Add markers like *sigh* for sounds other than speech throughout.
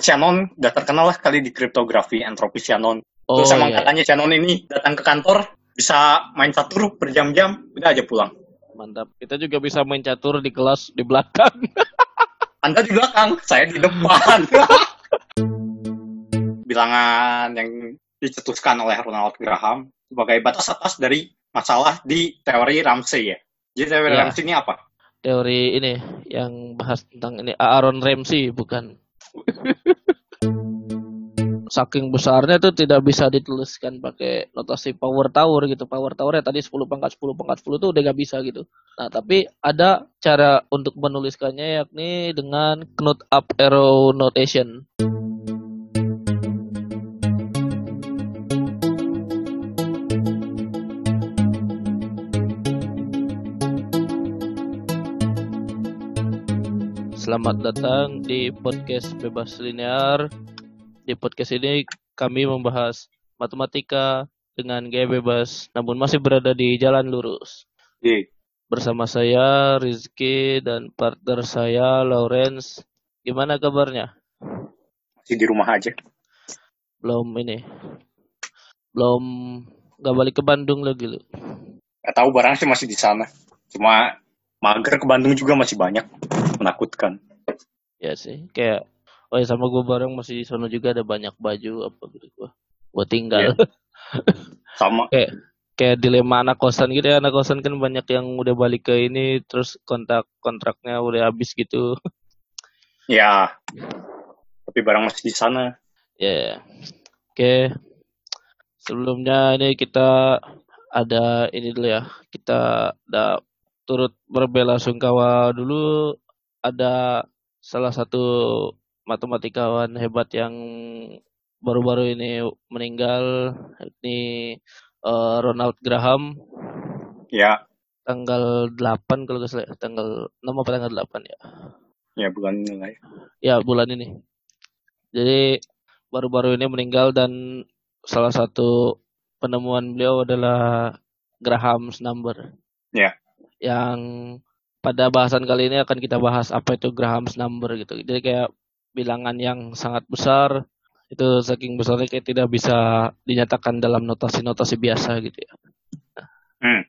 Shannon udah terkenal lah kali di kriptografi entropi Shannon. Oh, Terus emang iya. katanya Shannon ini datang ke kantor bisa main catur berjam-jam, udah aja pulang. Mantap. Kita juga bisa main catur di kelas di belakang. *laughs* Anda di belakang, saya di depan. *laughs* Bilangan yang dicetuskan oleh Ronald Graham sebagai batas atas dari masalah di teori Ramsey ya. Jadi teori Ya. Ramsey ini apa? Teori ini yang bahas tentang ini Aaron Ramsey bukan. *laughs* Saking besarnya tuh tidak bisa dituliskan pakai notasi power tower gitu. Power tower ya tadi 10 pangkat 10 pangkat 10 tuh udah gak bisa gitu. Nah, tapi ada cara untuk menuliskannya yakni dengan knot up arrow notation. Selamat datang di podcast Bebas Linear. Di podcast ini kami membahas matematika dengan gaya bebas namun masih berada di jalan lurus. Iya. Bersama saya Rizky dan partner saya Lawrence. Gimana kabarnya? Masih di rumah aja. Belum ini. Belum nggak balik ke Bandung lagi lu. Gak tahu barang sih masih di sana. Cuma mager ke Bandung juga masih banyak. Menakutkan. Ya sih, kayak oh ya sama gue bareng masih di sana juga ada banyak baju apa gitu gua. Gua tinggal. *laughs* Sama. kayak kayak dilema anak kosan gitu ya anak kosan kan banyak yang udah balik ke ini terus kontak kontraknya udah habis gitu *laughs* Ya. Tapi barang masih di sana. ya oke sebelumnya ini kita ada ini dulu ya kita ada turut berbela sungkawa dulu ada salah satu matematikawan hebat yang baru-baru ini meninggal ini eh, Ronald Graham Ya. tanggal 8 kalau nggak salah ya. tanggal 6 apa tanggal 8 ya Ya bulan ini lah ya. ya bulan ini jadi baru-baru ini meninggal dan salah satu penemuan beliau adalah Graham's number Ya. Yang pada bahasan kali ini akan kita bahas apa itu Graham's number gitu jadi kayak bilangan yang sangat besar itu saking besarnya kayak tidak bisa dinyatakan dalam notasi-notasi biasa gitu ya Hmm.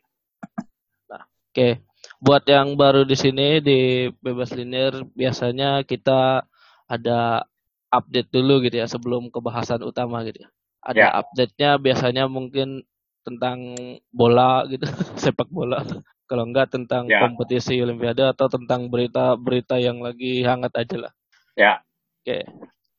Oke, buat yang baru di sini di Bebas Linear biasanya kita ada update dulu gitu ya sebelum ke bahasan utama gitu ya. Ada Ya. update-nya biasanya mungkin tentang bola gitu, *laughs* sepak bola. Kalau enggak tentang Ya. kompetisi olimpiade atau tentang berita-berita yang lagi hangat aja lah. Ya. Oke.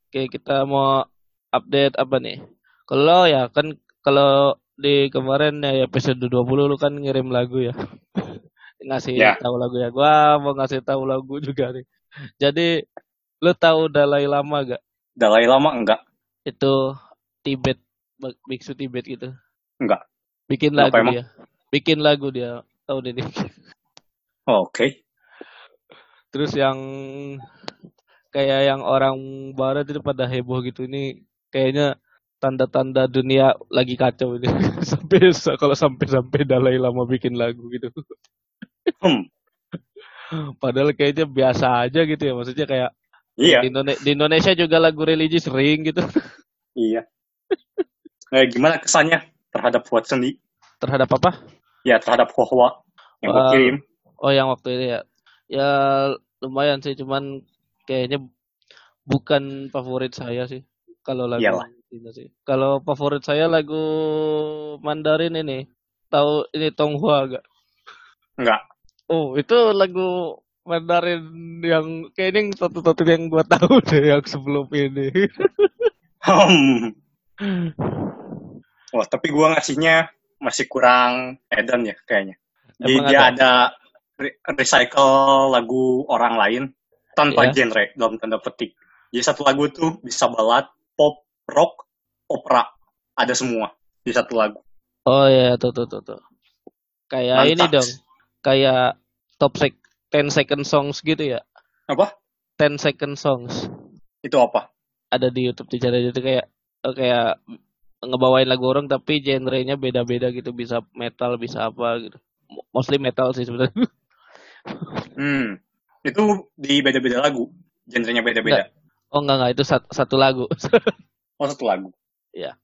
Oke, kita mau update apa nih? Kalau ya kan kalau di kemarin ya episode 20 lu kan ngirim lagu ya. *laughs* ngasih Ya. tahu lagu ya. Gua mau ngasih tahu lagu juga nih. Jadi lu tahu Dalai Lama gak? Dalai Lama enggak. Itu Tibet biksu Tibet gitu. Enggak. Bikin Kenapa lagu emang? dia. Bikin lagu dia. Tahu deh Oke. Terus yang kayak yang orang barat itu pada heboh gitu ini kayaknya tanda-tanda dunia lagi kacau ini *laughs* sampai kalau sampai sampai Dalai Lama bikin lagu gitu. Hmm. Padahal kayaknya biasa aja gitu ya maksudnya kayak Iya. di, Indone- di Indonesia juga lagu religi sering gitu Iya. Eh, gimana kesannya terhadap Watson terhadap apa? Ya terhadap Kohwa yang Wah. kirim. Oh yang waktu itu ya ya lumayan sih cuman kayaknya bukan favorit saya sih kalau lagu Iyalah. Sih. Kalau favorit saya lagu Mandarin ini. Tahu ini Tonghua gak? Enggak. Oh, itu lagu Mandarin yang kayaknya satu-satu yang gua tahu deh yang sebelum ini. Hmm. *laughs* Wah, tapi gua ngasihnya masih kurang edan ya kayaknya. Jadi Emang dia ada? ada re- recycle lagu orang lain tanpa Iya. genre dalam tanda petik. Jadi satu lagu tuh bisa balad, pop, rock, opera, ada semua di satu lagu. Oh ya, tuh tuh tuh tuh. Kayak ini Mantap. dong. Kayak top sec 10 second songs gitu ya. Apa? 10 second songs. Itu apa? Ada di YouTube tuh itu kayak kayak ngebawain lagu orang tapi genrenya beda-beda gitu bisa metal bisa apa gitu Mo- mostly metal sih sebenarnya *laughs* Hmm. Itu di beda-beda lagu, genrenya beda-beda. Oh enggak enggak itu satu, satu lagu. *laughs* Oh satu lagu. Iya.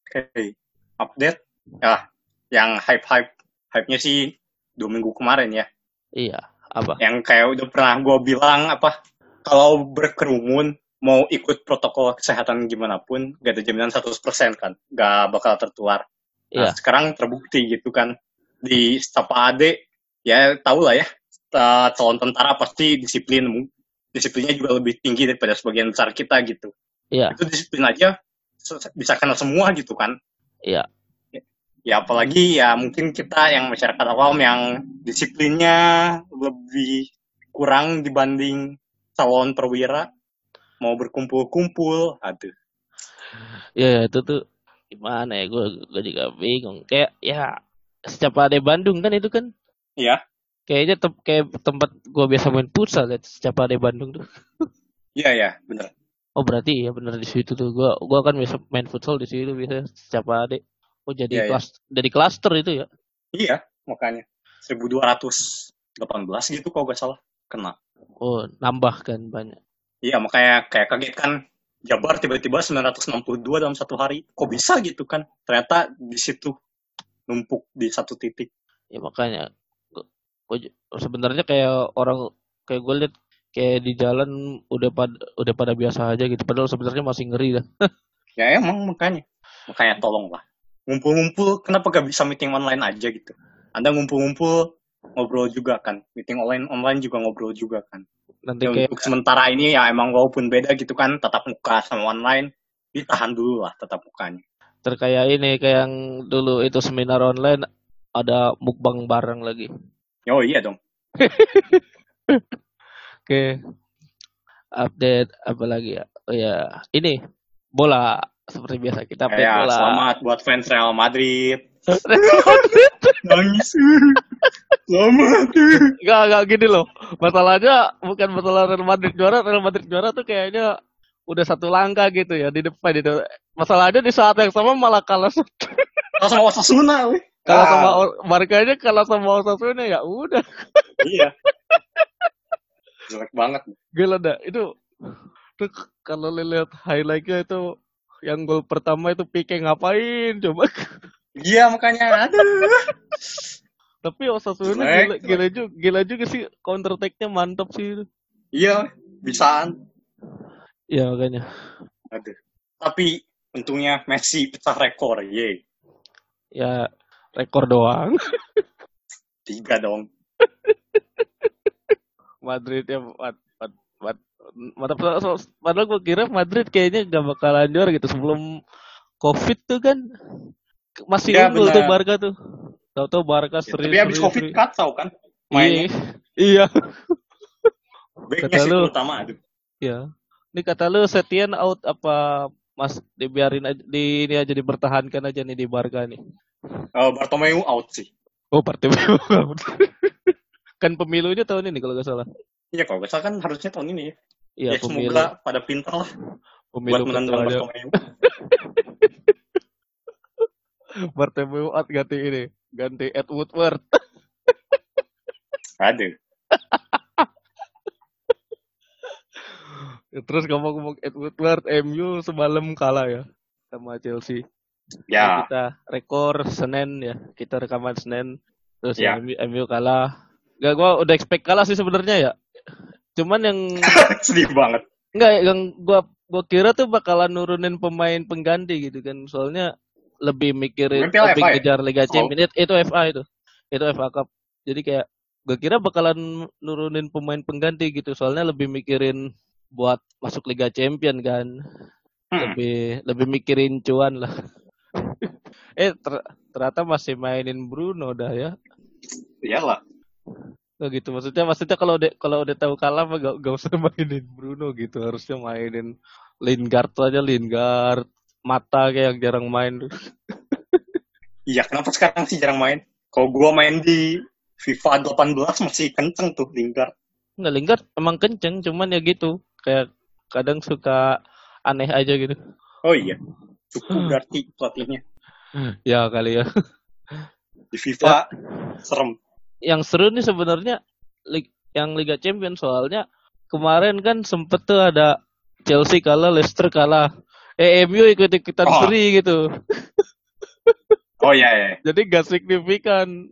Oke. Update. Ya, yang hype-hype. Hype-nya sih dua minggu kemarin ya. iya. Apa? Yang kayak udah pernah gue bilang apa. Kalau berkerumun mau ikut protokol kesehatan gimana pun gak ada jaminan 100% kan. Gak bakal tertular. Nah, Iya. sekarang terbukti gitu kan. Di Stapa Ade, ya tau lah ya. calon tentara pasti disiplin. Disiplinnya juga lebih tinggi daripada sebagian besar kita gitu. Iya. Itu disiplin aja bisa kena semua gitu kan. Iya. Ya apalagi ya mungkin kita yang masyarakat awam yang disiplinnya lebih kurang dibanding calon perwira mau berkumpul-kumpul. Aduh. Ya itu tuh gimana ya gue gue juga bingung. Kayak ya setiap ada Bandung kan itu kan Iya. kayaknya tem kayak tempat gue biasa main futsal ya setiap ada Bandung tuh. Iya ya, bener. Oh berarti ya bener di situ tuh gua gua kan biasa main futsal di situ biasa setiap ada. Oh jadi Iya, iya. kelas jadi klaster itu ya. Iya, makanya 1218 gitu kalau gak salah kena. Oh nambah kan banyak. Iya, makanya kayak kaget kan Jabar tiba-tiba 962 dalam satu hari. Kok bisa gitu kan? Ternyata di situ numpuk di satu titik. Ya makanya sebenarnya kayak orang kayak gue liat kayak di jalan udah pada udah pada biasa aja gitu padahal sebenarnya masih ngeri dah. *laughs* Ya emang makanya. Makanya tolonglah. Ngumpul-ngumpul, kenapa gak bisa meeting online aja gitu? Anda ngumpul-ngumpul, ngobrol juga kan. Meeting online online juga ngobrol juga kan. Nanti Ya, kayak untuk sementara ini ya emang walaupun beda gitu kan, tatap muka sama online, ditahan dulu lah tatap mukanya. terkayak ini kayak yang dulu itu seminar online ada mukbang bareng lagi. Oh iya dong. *laughs* Oke. Update apa lagi ya? Oh ya, ini bola seperti biasa kita update Ya, bola. selamat buat fans Real Madrid. Nangis. selamat. Enggak, enggak gini loh. Masalahnya bukan masalah Real Madrid juara, Real Madrid juara tuh kayaknya udah satu langkah gitu ya di depan itu. Masalahnya di saat yang sama malah kalah sama Kalau sama Osasuna, weh. kalah sama Ah, Or- Barkanya kalah sama Osasuna ya udah. Iya. Jelek banget. Gila dah itu tuh kalau lihat highlightnya itu yang gol pertama itu Pique ngapain coba Iya, makanya. Aduh. *laughs* tapi Osasuna gila, gila juga gila juga sih counter attack-nya mantap sih Iya, bisaan. ya makanya Aduh. Tapi untungnya Messi pecah rekor, ye. ya rekor doang *laughs* Tiga dong. *laughs* Madrid ya mat, mat, mat, mat- padahal padahal gue kira Madrid kayaknya gak bakalan juara gitu sebelum Covid tuh kan masih Iya, unggul tuh Barca tuh tahu-tahu Barca Ya, serius tapi habis Covid kacau kan mainnya. *laughs* iya Kata lu. terutama. Aduh. iya ini kata lu Setien out apa Mas dibiarin aja di ini aja dipertahankan aja nih di Barca nih Eh, Bartomeu out sih. oh Bartomeu *laughs* out. kan pemilunya tahun ini kalau gak salah Iya, kalau nggak salah kan harusnya tahun ini ya. iya ya, pemilu semoga pada pinter lah pemilu buat ketuanya. Bartomeu. *laughs* Bartomeu out ganti ini ganti Ed Woodward Aduh. *laughs* terus ngomong-ngomong Ed Woodward MU semalam kalah ya sama Chelsea Ya, kita rekor Senin ya kita rekaman Senin terus Ya. MU, MU kalah Gak gua udah expect kalah sih sebenarnya ya cuman yang *laughs* sedih banget. Enggak, yang gua gua kira tuh bakalan nurunin pemain pengganti gitu kan. Soalnya lebih mikirin Piala lebih FA ya? ngejar Liga Oh. Champions. Itu, itu FA itu. Itu FA Cup. Jadi kayak gua kira bakalan nurunin pemain pengganti gitu. Soalnya lebih mikirin buat masuk Liga Champion kan. Hmm. Lebih lebih mikirin cuan lah. *laughs* eh ter- ternyata masih mainin Bruno dah ya. Iyalah. Oh gitu maksudnya maksudnya kalau udah kalau udah tahu kalah mah gak, gak usah *laughs* mainin Bruno gitu harusnya mainin Lingard aja Lingard mata kayak yang jarang main tuh. Iya, kenapa sekarang sih jarang main? Kalau gua main di FIFA 18 masih kenceng tuh Lingard. Nggak Lingard emang kenceng cuman ya gitu kayak kadang suka aneh aja gitu. Oh iya. Cukup berarti pelatihnya. Ya kali ya. Di FIFA serem. Yang seru nih sebenarnya yang Liga Champions soalnya kemarin kan sempet tuh ada Chelsea kalah, Leicester kalah. Eh, MU ikut-ikutan Oh. seri gitu. *laughs* Oh iya iya. Jadi gak signifikan.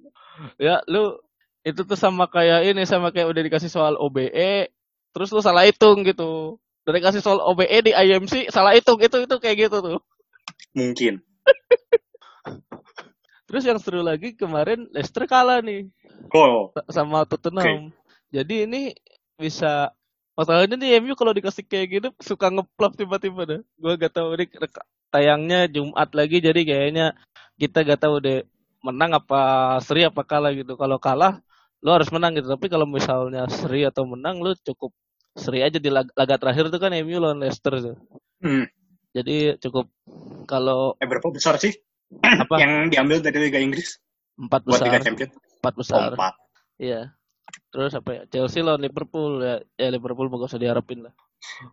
Ya, lu itu tuh sama kayak ini, sama kayak udah dikasih soal OBE, terus lu salah hitung gitu. Udah dikasih soal OBE di IMC, salah hitung. Itu itu kayak gitu tuh. Mungkin. *laughs* Terus yang seru lagi kemarin Leicester kalah nih Oh, sa- sama Tottenham. Jadi ini bisa masalahnya nih MU kalau dikasih kayak gitu suka ngeplop tiba-tiba dah. Gua gak tahu ini tayangnya Jumat lagi jadi kayaknya kita gak tahu deh menang apa seri apa kalah gitu. Kalau kalah lu harus menang gitu. Tapi kalau misalnya seri atau menang lu cukup seri aja di lag- laga terakhir itu kan MU lawan Leicester tuh. hmm. Jadi cukup kalau Eh, berapa besar sih apa yang diambil dari Liga Inggris empat buat Liga besar, Champions? empat Oh, besar. empat. Iya. Terus apa ya? Chelsea lawan Liverpool ya, ya Liverpool gak usah diharapin lah.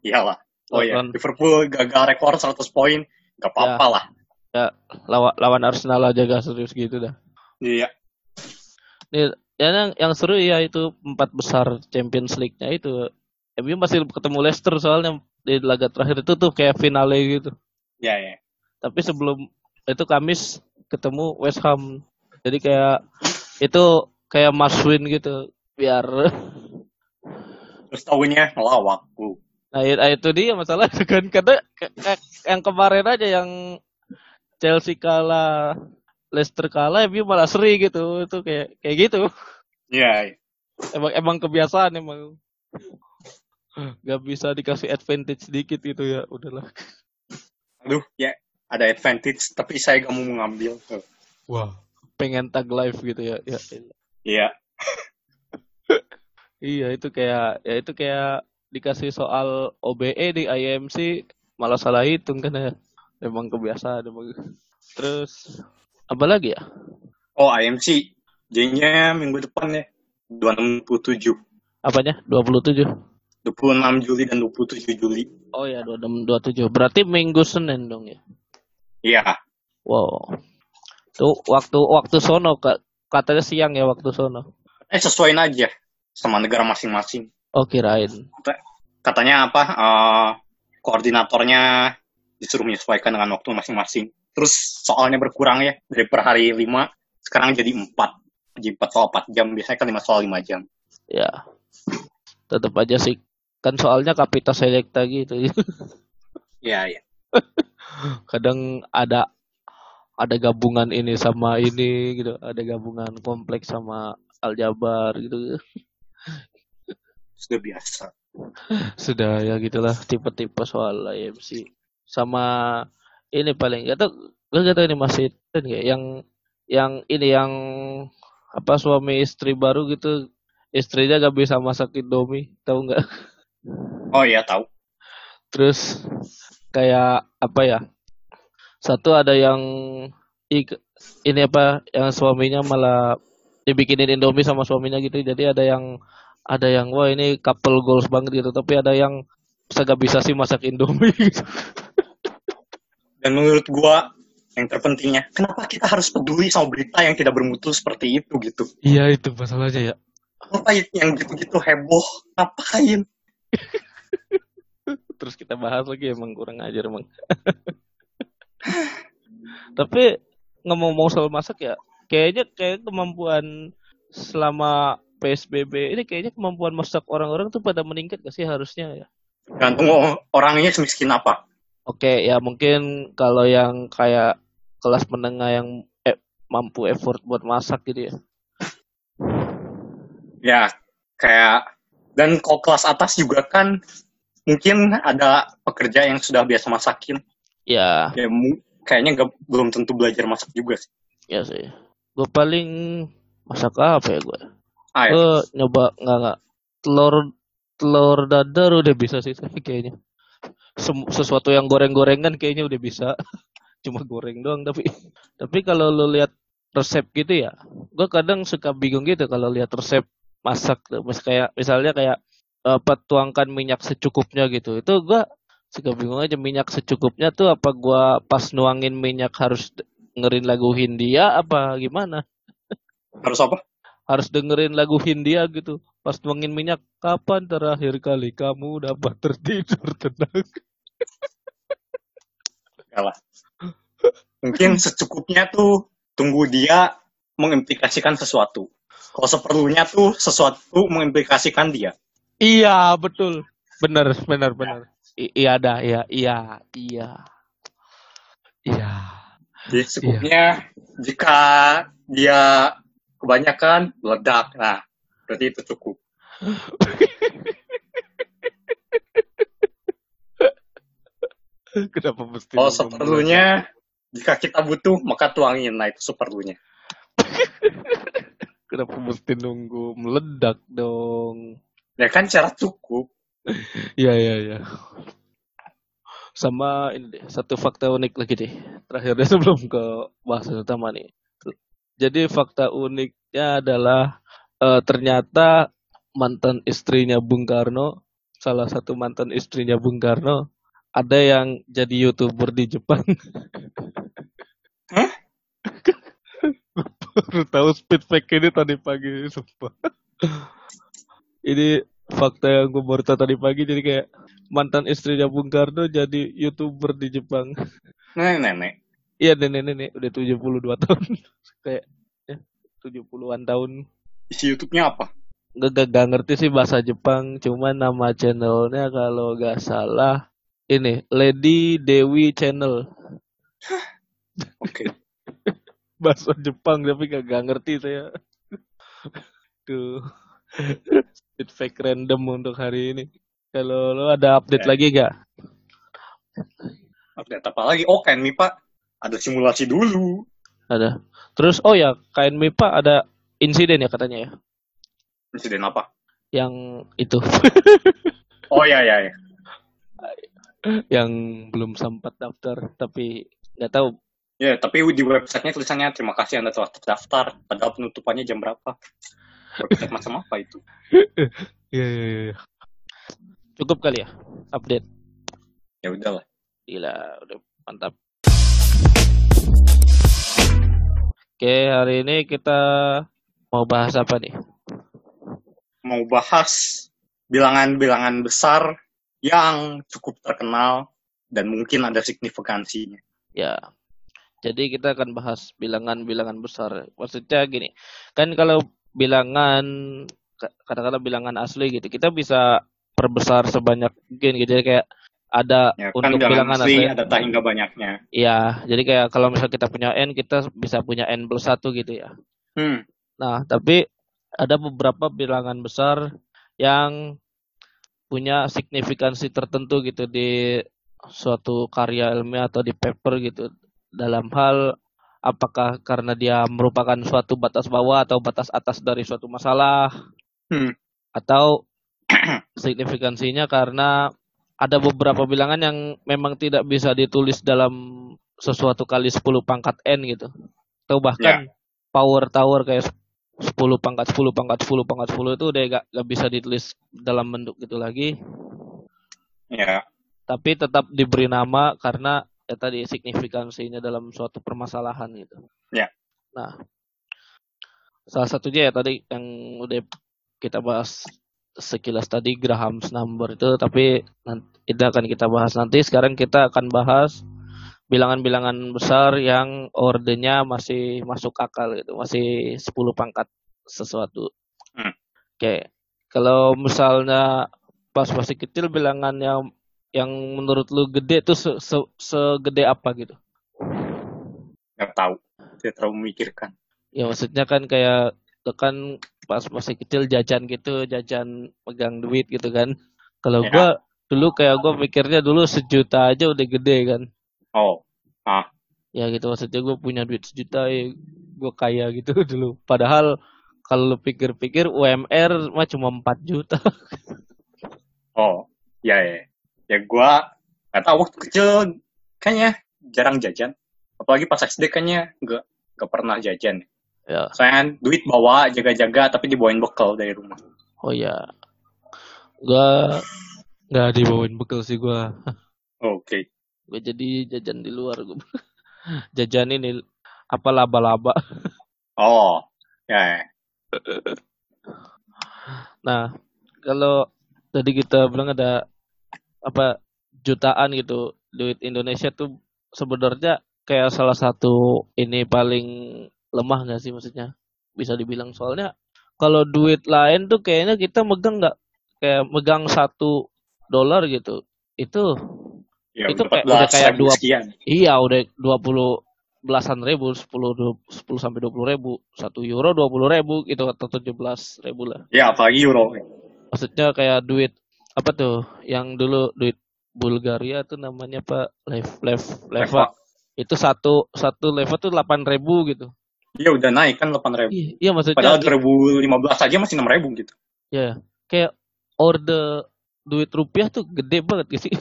Iyalah. Oh iya, Liverpool gagal rekor 100 poin. Gak apa-apa lah. lawan, lawan Arsenal aja gak serius gitu dah. Iya. Nih, ya yang, yang seru ya itu empat besar Champions League-nya itu. MU masih ketemu Leicester soalnya di laga terakhir itu tuh kayak finale gitu. Iya, iya. Tapi sebelum itu Kamis ketemu West Ham. Jadi kayak itu kayak must win gitu biar Terus tahunya ngelawak. Nah, it- nah, itu dia masalah *laughs* kan karena yang kemarin aja yang Chelsea kalah, Leicester kalah, MU malah seri gitu. Itu kayak kayak gitu. Iya, iya. Emang emang kebiasaan emang. Gak bisa dikasih advantage sedikit gitu ya, udahlah. Aduh, ya ada advantage, tapi saya gak mau mengambil. Wah, pengen tag live gitu ya. Ya, Iya. *laughs* iya itu kayak ya itu kayak dikasih soal OBE di IMC malah salah hitung kan ya. Emang kebiasaan emang. Terus apa lagi ya? Oh, IMC. Jadinya minggu depan ya. 27. Apanya? 27. 26 Juli dan 27 Juli. Oh ya, 26 27. Berarti minggu Senin dong ya. Iya. Wow. Tuh waktu waktu sono. Katanya siang ya waktu sono. Eh, sesuaiin aja sama negara masing-masing. Oh, kirain. Katanya apa? eh, koordinatornya disuruh menyesuaikan dengan waktu masing-masing. Terus soalnya berkurang ya. Dari per hari 5, sekarang jadi 4. Jadi 4 soal 4 jam. Biasanya kan 5 soal 5 jam. Ya. Tetap aja sih. Kan soalnya kapita selekta gitu. Iya, *laughs* iya. *laughs* Kadang ada ada gabungan ini sama ini gitu. Ada gabungan kompleks sama aljabar gitu. Sudah biasa. Sudah ya gitulah tipe-tipe soal IMC. Sama ini paling gak tau gue gak tau ini masih nggak yang yang ini yang apa suami istri baru gitu istrinya gak bisa masak indomie tahu nggak Oh iya, tahu. terus kayak apa ya satu ada yang ini apa yang suaminya malah dibikinin indomie sama suaminya gitu jadi ada yang ada yang wah ini couple goals banget gitu tapi ada yang gak bisa sih masak indomie *laughs* gitu. Dan menurut gua yang terpentingnya, kenapa kita harus peduli sama berita yang tidak bermutu seperti itu gitu? iya itu masalahnya ya Ngapain yang gitu-gitu heboh? Ngapain? *laughs* terus kita bahas lagi emang kurang ajar emang *laughs* tapi ngomong-ngomong soal masak ya kayaknya kayak kemampuan selama PSBB ini kayaknya kemampuan masak orang-orang tuh pada meningkat gak sih harusnya ya Gantung orangnya semiskin apa. oke ya mungkin kalau yang kayak kelas menengah yang eh, mampu effort buat masak gitu ya Ya, kayak dan kalau kelas atas juga kan mungkin ada pekerja yang sudah biasa masakin. ya Ya, kayaknya nggak- belum tentu belajar masak juga sih. ya sih gue paling masak apa ya gue. Gue nyoba nggak nggak. Telur telur dadar udah bisa sih tapi kayaknya. Sem- sesuatu yang goreng-gorengan kayaknya udah bisa. *laughs* Cuma goreng doang tapi tapi kalau lo lihat resep gitu ya gue kadang suka bingung gitu kalau lihat resep masak tuh. Mas kayak misalnya kayak apa tuangkan minyak secukupnya gitu. Itu gue suka bingung aja minyak secukupnya tuh apa gua pas nuangin minyak harus dengerin lagu Hindia apa gimana Harus apa? harus dengerin lagu Hindia gitu. Pas tuangin minyak, kapan terakhir kali kamu dapat tertidur *laughs* tenang? Kalah. Mungkin secukupnya tuh tunggu dia mengimplikasikan sesuatu. Kalau seperlunya tuh sesuatu mengimplikasikan dia. Iya, betul. Benar, benar, benar. I- iya dah, iya, iya, iya. Iya. Jadi secukupnya jika dia kebanyakan meledak, nah berarti itu cukup. *laughs* Kenapa mesti Kalau seperlunya jika kita butuh maka tuangin, nah itu seperlunya. *laughs* Kenapa mesti nunggu meledak dong? Ya kan cara cukup. *laughs* Iya, iya, iya. Sama ini deh, satu fakta unik lagi deh. Terakhir deh *laughs* sebelum ke bahasan utama nih. Jadi fakta uniknya adalah eh, ternyata mantan istrinya Bung Karno, salah satu mantan istrinya Bung Karno, ada yang jadi youtuber di Jepang. *laughs* Hah? Baru tahu speed fake ini tadi pagi, sumpah. *laughs* ini fakta yang gue baru tahu tadi pagi, jadi kayak mantan istrinya Bung Karno jadi youtuber di Jepang. Nenek-nenek. Iya nenek-nenek udah 72 tahun. *laughs* kayak ya, 70-an tahun. Isi YouTube-nya apa? Gak, gak, gak ngerti sih bahasa Jepang, cuman nama channelnya kalau gak salah ini Lady Dewi Channel. Oke. *laughs* Bahasa Jepang tapi gak, gak ngerti saya. *laughs* Tuh. Speed fake random untuk hari ini. Kalau lo ada update Ya. lagi gak? Update apa lagi? Oh, kan Pak. Ada simulasi dulu. Ada. Terus oh ya, KN MIPA ada insiden ya katanya ya. Insiden apa? Yang itu. *laughs* Oh ya ya ya. yang belum sempat daftar tapi nggak tahu Ya, tapi di websitenya tulisannya terima kasih Anda telah terdaftar. Padahal penutupannya jam berapa? Website macam apa itu? Iya iya iya. Cukup kali ya update. Ya udahlah. Gila, udah mantap. Oke, hari ini kita mau bahas apa nih? Mau bahas bilangan-bilangan besar yang cukup terkenal dan mungkin ada signifikansinya. Ya. Jadi kita akan bahas bilangan-bilangan besar. Maksudnya gini, kan kalau bilangan ka- katakanlah bilangan asli gitu, kita bisa perbesar sebanyak mungkin gitu. Jadi kayak ada Ya, kan untuk bilangan asli. ada tak hingga banyaknya. Iya, jadi kayak kalau misal kita punya n, kita bisa punya n plus satu gitu ya. Hmm. Nah, tapi ada beberapa bilangan besar yang punya signifikansi tertentu gitu di suatu karya ilmiah atau di paper gitu. Dalam hal apakah karena dia merupakan suatu batas bawah atau batas atas dari suatu masalah Hmm. atau *clears throat* signifikansinya karena ada beberapa bilangan yang memang tidak bisa ditulis dalam sesuatu kali 10 pangkat n gitu. Atau bahkan power tower kayak 10 pangkat 10 pangkat 10 pangkat 10 itu udah gak, gak bisa ditulis dalam bentuk gitu lagi. Ya. Tapi tetap diberi nama karena ya tadi signifikansinya dalam suatu permasalahan gitu. Ya. Nah, salah satunya ya tadi yang udah kita bahas sekilas tadi Graham's number itu tapi nanti, itu akan kita bahas nanti sekarang kita akan bahas bilangan-bilangan besar yang ordernya masih masuk akal gitu masih 10 pangkat sesuatu Hmm. oke kalau misalnya pas masih kecil bilangan yang yang menurut lu gede tuh se- se- segede apa gitu Nggak tahu. Tidak terlalu memikirkan. ya maksudnya kan kayak kan pas masih kecil jajan gitu jajan pegang duit gitu kan kalau Ya. gua dulu kayak gua mikirnya dulu sejuta aja udah gede kan Oh. Ah. ya gitu maksudnya gue punya duit sejuta ya gue kaya gitu *laughs* dulu padahal kalau lu pikir-pikir UMR mah cuma 4 juta *laughs* Oh. Ya ya. Ya gua nggak tahu waktu kecil kayaknya jarang jajan. Apalagi pas SD kayaknya nggak nggak pernah jajan. ya Soalnya duit bawa jaga-jaga tapi dibawain bekal dari rumah. oh ya gua nggak dibawain bekal sih gua Oke. gue jadi jajan di luar gue *laughs* jajan ini apa laba-laba Oh. Ya. ya. Nah, kalau tadi kita bilang ada apa jutaan gitu duit Indonesia tuh sebenarnya kayak salah satu ini paling lemah nggak sih maksudnya? Bisa dibilang soalnya kalau duit lain tuh kayaknya kita megang nggak kayak megang satu dolar gitu. Itu Ya, Itu kayak- udah 14 kayak dua- iya udah 20 belasan ribu 10 du- 10 sampai 20 ribu. Satu euro 20 ribu gitu atau 17 ribu lah. Ya, apalagi euro. maksudnya kayak duit apa tuh yang dulu duit Bulgaria tuh namanya apa lev lev leva itu satu satu leva tuh 8 ribu gitu Iya, udah naik kan 8 ribu. iya, iya maksudnya Padahal 2015 aja masih 6 ribu gitu. ya kayak orde duit rupiah tuh gede banget gitu sih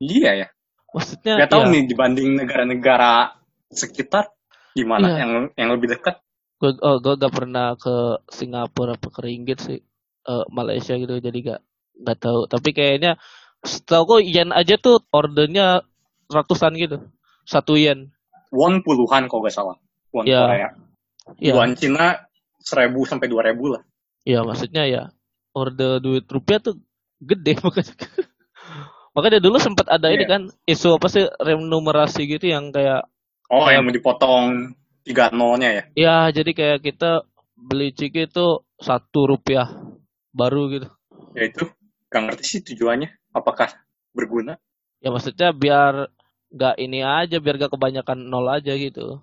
Iya ya. maksudnya Gak tahu ya, nih dibanding negara-negara sekitar gimana Iya. yang yang lebih dekat. gue oh, gue gak pernah ke Singapura apa ke Ringgit sih Eh, Malaysia gitu jadi gak nggak tahu tapi kayaknya setahu gue yen aja tuh ordernya ratusan gitu satu yen Won puluhan kalau gak salah. Won Iya. Korea. ya Yuan Cina 1000 sampai 2000 lah. ya maksudnya ya order duit rupiah tuh gede *laughs* makanya makanya dulu sempat ada ini Iya. kan isu apa sih remunerasi gitu yang kayak Oh, yang mau dipotong 3 nolnya ya. ya jadi kayak kita beli ciki itu satu rupiah baru gitu Ya itu gak ngerti sih tujuannya. Apakah berguna? ya maksudnya biar nggak ini aja biar gak kebanyakan nol aja gitu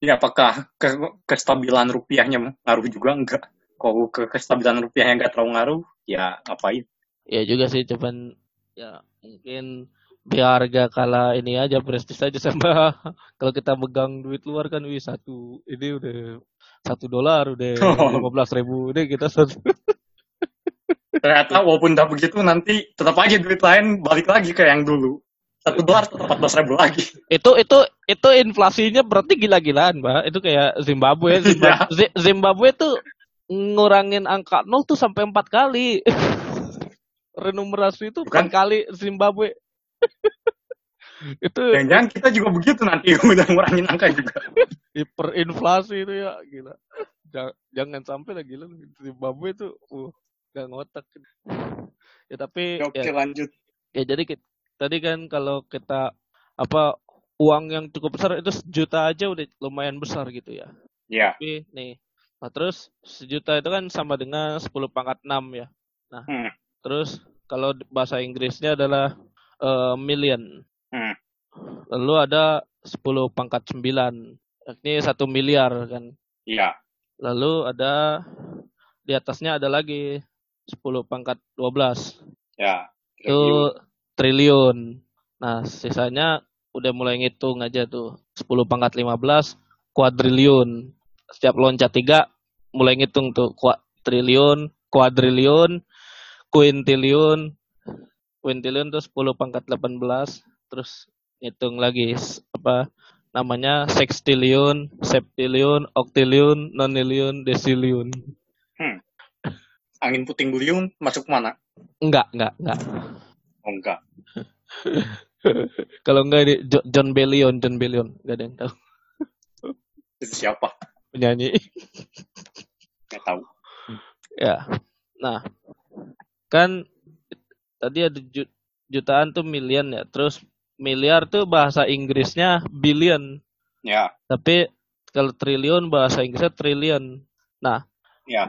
Ya apakah ke kestabilan rupiahnya ngaruh juga enggak? Kalau ke kestabilan rupiahnya nggak terlalu ngaruh, ya ngapain? ya juga sih cuman ya mungkin biar gak kalah ini aja prestis aja sama *laughs* kalau kita megang duit luar kan wih satu ini udah satu dolar udah *laughs* lima belas ribu udah kita satu *laughs* Ternyata walaupun udah begitu nanti tetap aja duit lain balik lagi ke yang dulu. Satu dolar tetap 14 ribu lagi. itu itu itu inflasinya berarti gila-gilaan mbak itu kayak Zimbabwe *laughs* Zimbabwe, Zi- Zimbabwe tuh ngurangin angka nol tuh sampai empat kali *laughs* renumerasi itu empat Bukan. kali Zimbabwe *laughs* itu Jangan-jangan kita juga begitu nanti udah ngurangin angka juga. hiperinflasi itu ya gila Ja- jangan sampai lah gila Zimbabwe itu uh gak ngotak ya tapi Oke ya, lanjut. ya jadi kit- tadi kan kalau kita apa uang yang cukup besar itu sejuta aja udah lumayan besar gitu ya Ya. tapi nih nah terus sejuta itu kan sama dengan 10 pangkat 6 ya nah Hmm. terus kalau bahasa Inggrisnya adalah eh, million Hmm. lalu ada 10 pangkat 9 yakni satu miliar kan Iya. lalu ada di atasnya ada lagi 10 pangkat 12 Ya. itu triliun. Nah, sisanya udah mulai ngitung aja tuh. 10 pangkat 15 kuadriliun. Setiap loncat tiga mulai ngitung tuh Kua- triliun, kuadriliun, kuintiliun. Kuintiliun tuh 10 pangkat 18 terus ngitung lagi apa namanya sextiliun, septiliun, oktiliun, noniliun, desiliun. Angin puting beliung masuk mana? Enggak, enggak, enggak. Oh enggak. *laughs* Kalau enggak ini Jo- John Bellion, John Bellion, enggak ada yang tahu. *laughs* Itu siapa? Penyanyi. Nggak tahu. Ya. Nah, kan tadi ada ju- jutaan tuh million ya. Terus miliar tuh bahasa Inggrisnya billion. Ya. Tapi kalau triliun bahasa Inggrisnya trillion. Nah, Ya.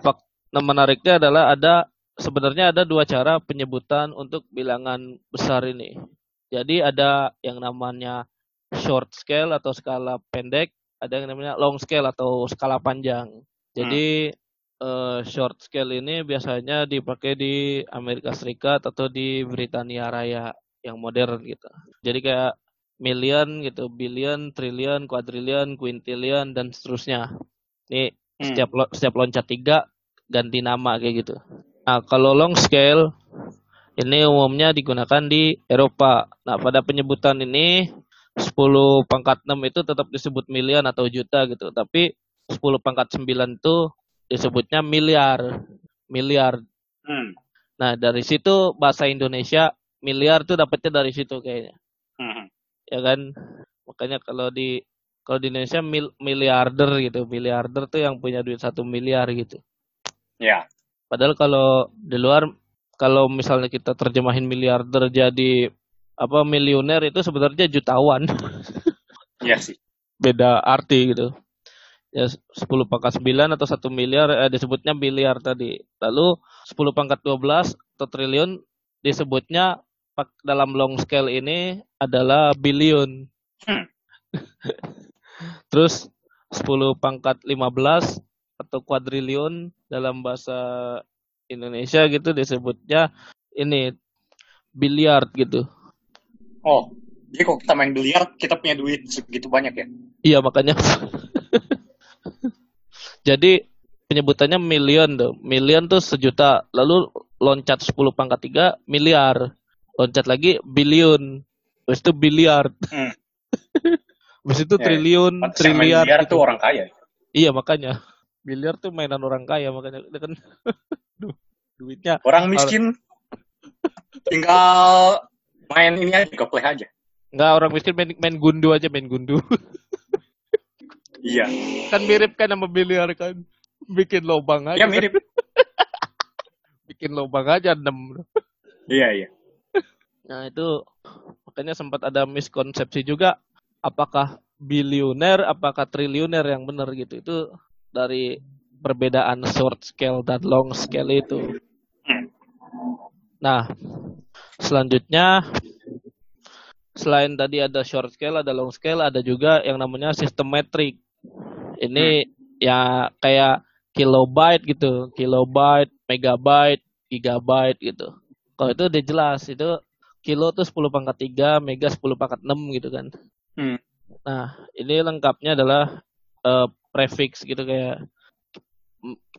Nah, menariknya adalah ada sebenarnya ada dua cara penyebutan untuk bilangan besar ini. Jadi ada yang namanya short scale atau skala pendek, ada yang namanya long scale atau skala panjang. Jadi eh, short scale ini biasanya dipakai di Amerika Serikat atau di Britania Raya yang modern gitu. Jadi kayak million gitu, billion, trillion, quadrillion, quintillion dan seterusnya. Ini Hmm. setiap lo- setiap loncat tiga ganti nama kayak gitu. Nah, kalau long scale ini umumnya digunakan di Eropa. Nah, pada penyebutan ini 10 pangkat 6 itu tetap disebut miliar atau juta gitu. Tapi 10 pangkat 9 itu disebutnya miliar. Miliar. Hmm. Nah, dari situ bahasa Indonesia miliar tuh dapetnya dari situ kayaknya. Hmm. Ya kan? Makanya kalau di kalau di Indonesia mil, miliarder gitu. Miliarder tuh yang punya duit satu miliar gitu. Ya. Padahal kalau di luar kalau misalnya kita terjemahin miliarder jadi apa milioner itu sebenarnya jutawan. *laughs* Iya sih. Beda arti gitu. Ya 10 pangkat 9 atau 1 miliar eh, disebutnya miliar tadi. Lalu 10 pangkat 12 atau triliun disebutnya dalam long scale ini adalah billion. Hmm. *laughs* Terus 10 pangkat 15 atau kuadriliun dalam bahasa Indonesia gitu disebutnya ini biliar gitu. Oh, jadi kalau kita main biliar, kita punya duit segitu banyak ya? Iya, makanya. *laughs* jadi penyebutannya million tuh. Million tuh sejuta. Lalu loncat 10 pangkat 3 miliar. Loncat lagi billion. Terus itu biliar. Hmm. *laughs* Habis itu ya, triliun, ya. triliar. Biliar gitu. tuh orang kaya. Iya, makanya. Biliar tuh mainan orang kaya makanya kan *laughs* duitnya orang miskin tinggal main ini aja ke play aja Enggak, orang miskin main, main gundu aja, main gundu. *laughs* iya. Kan mirip kan sama biliar kan. Bikin lubang aja. Iya, mirip. *laughs* Bikin lubang aja, enam. Iya, iya. Nah, itu makanya sempat ada miskonsepsi juga apakah bilioner, apakah triliuner yang benar gitu. Itu dari perbedaan short scale dan long scale itu. Nah, selanjutnya selain tadi ada short scale, ada long scale, ada juga yang namanya sistem metrik. Ini hmm. ya kayak kilobyte gitu, kilobyte, megabyte, gigabyte gitu. Kalau itu udah jelas itu kilo tuh 10 pangkat 3, mega 10 pangkat 6 gitu kan. Hmm. Nah, ini lengkapnya adalah uh, prefix gitu kayak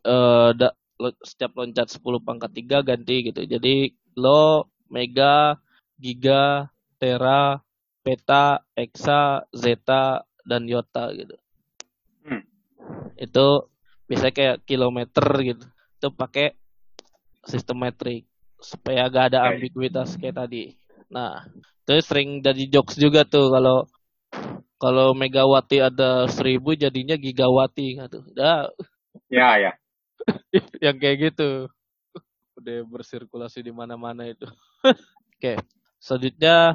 uh, da, setiap loncat 10 pangkat 3 ganti gitu. Jadi kilo, mega, giga, tera, peta, exa, zeta, dan yota gitu. Hmm. Itu bisa kayak kilometer gitu. Itu pakai sistem metrik supaya gak ada ambiguitas kayak tadi. Nah, itu sering jadi jokes juga tuh kalau kalau megawati ada seribu jadinya gigawati gitu. Dah. Ya ya. *laughs* yang kayak gitu. Udah bersirkulasi di mana-mana itu. *laughs* Oke. Selanjutnya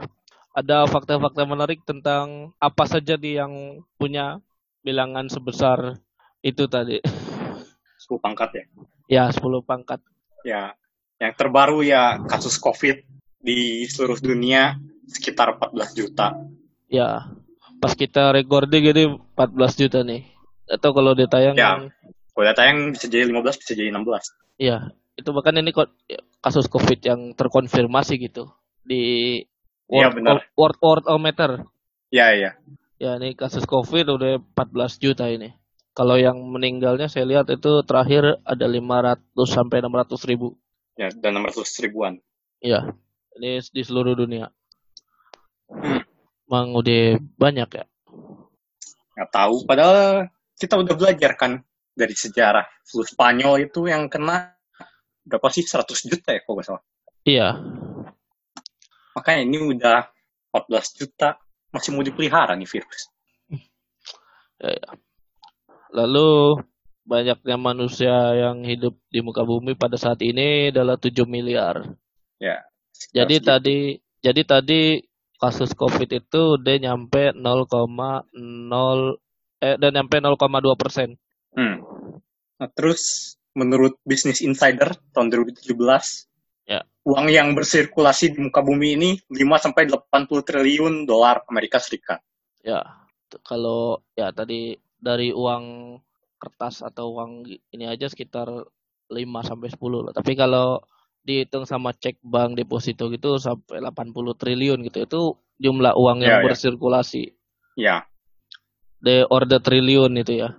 ada fakta-fakta menarik tentang apa saja di yang punya bilangan sebesar itu tadi. *laughs* 10 pangkat ya? Ya, 10 pangkat. Ya, yang terbaru ya kasus COVID di seluruh dunia sekitar 14 juta. Ya, pas kita recording gini 14 juta nih. Atau kalau ditayang Ya, kalau ditayang bisa jadi 15, bisa jadi 16. Iya, itu bahkan ini kasus COVID yang terkonfirmasi gitu di Iya. World World meter. Iya iya. Ya ini kasus COVID udah 14 juta ini. Kalau yang meninggalnya saya lihat itu terakhir ada 500 sampai 600 ribu. Ya dan 600 ribuan. Iya. Ini di seluruh dunia. Hmm. Mang udah banyak ya? Nggak tahu. Padahal kita udah belajar kan dari sejarah flu Spanyol itu yang kena berapa sih 100 juta ya kalau nggak salah. Iya. Makanya ini udah 14 juta, masih mau dipelihara nih virus. Ya, ya. Lalu banyaknya manusia yang hidup di muka bumi pada saat ini adalah 7 miliar. Ya. Jadi segitu. tadi jadi tadi kasus Covid itu udah nyampe 0,0 eh dan nyampe 0,2 persen. Hmm. Nah, terus menurut Business Insider tahun 2017 Ya. Uang yang bersirkulasi di muka bumi ini 5 sampai 80 triliun dolar Amerika Serikat. Ya. Kalau ya tadi dari uang kertas atau uang ini aja sekitar 5 sampai 10 lah. Tapi kalau dihitung sama cek bank deposito gitu sampai 80 triliun gitu. Itu jumlah uang yang ya, ya. bersirkulasi. Ya. The order triliun itu ya.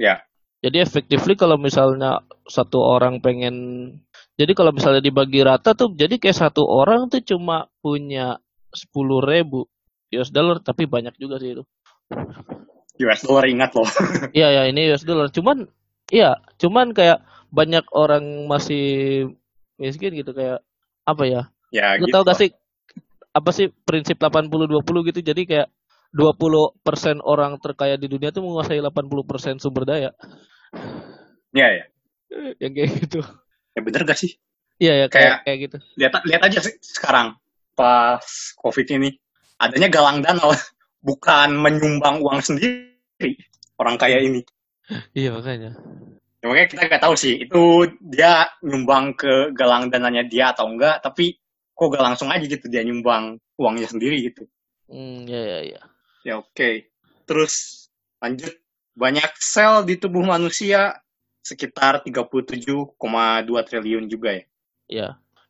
Ya. Jadi effectively kalau misalnya satu orang pengen jadi kalau misalnya dibagi rata tuh, jadi kayak satu orang tuh cuma punya sepuluh ribu US dollar, tapi banyak juga sih itu. US dollar ingat loh. *laughs* Iya ya ini US dollar. Cuman, iya, cuman kayak banyak orang masih miskin gitu kayak apa ya? Ya. Lu gitu. tau gak sih apa sih prinsip 80-20 gitu? Jadi kayak 20% orang terkaya di dunia tuh menguasai 80% sumber daya. Iya ya. *laughs* Yang kayak gitu. Ya bener gak sih? Iya ya kayak Kayak- kayak gitu. Lihat lihat aja sih sekarang pas COVID ini adanya galang dana *laughs* bukan menyumbang uang sendiri orang kaya ini. Iya makanya. Ya, makanya kita nggak tahu sih itu dia nyumbang ke galang dananya dia atau enggak, tapi kok gak langsung aja gitu dia nyumbang uangnya sendiri gitu. Hmm, ya ya ya. Ya oke. Terus lanjut banyak sel di tubuh manusia sekitar 37,2 triliun juga ya. Ya.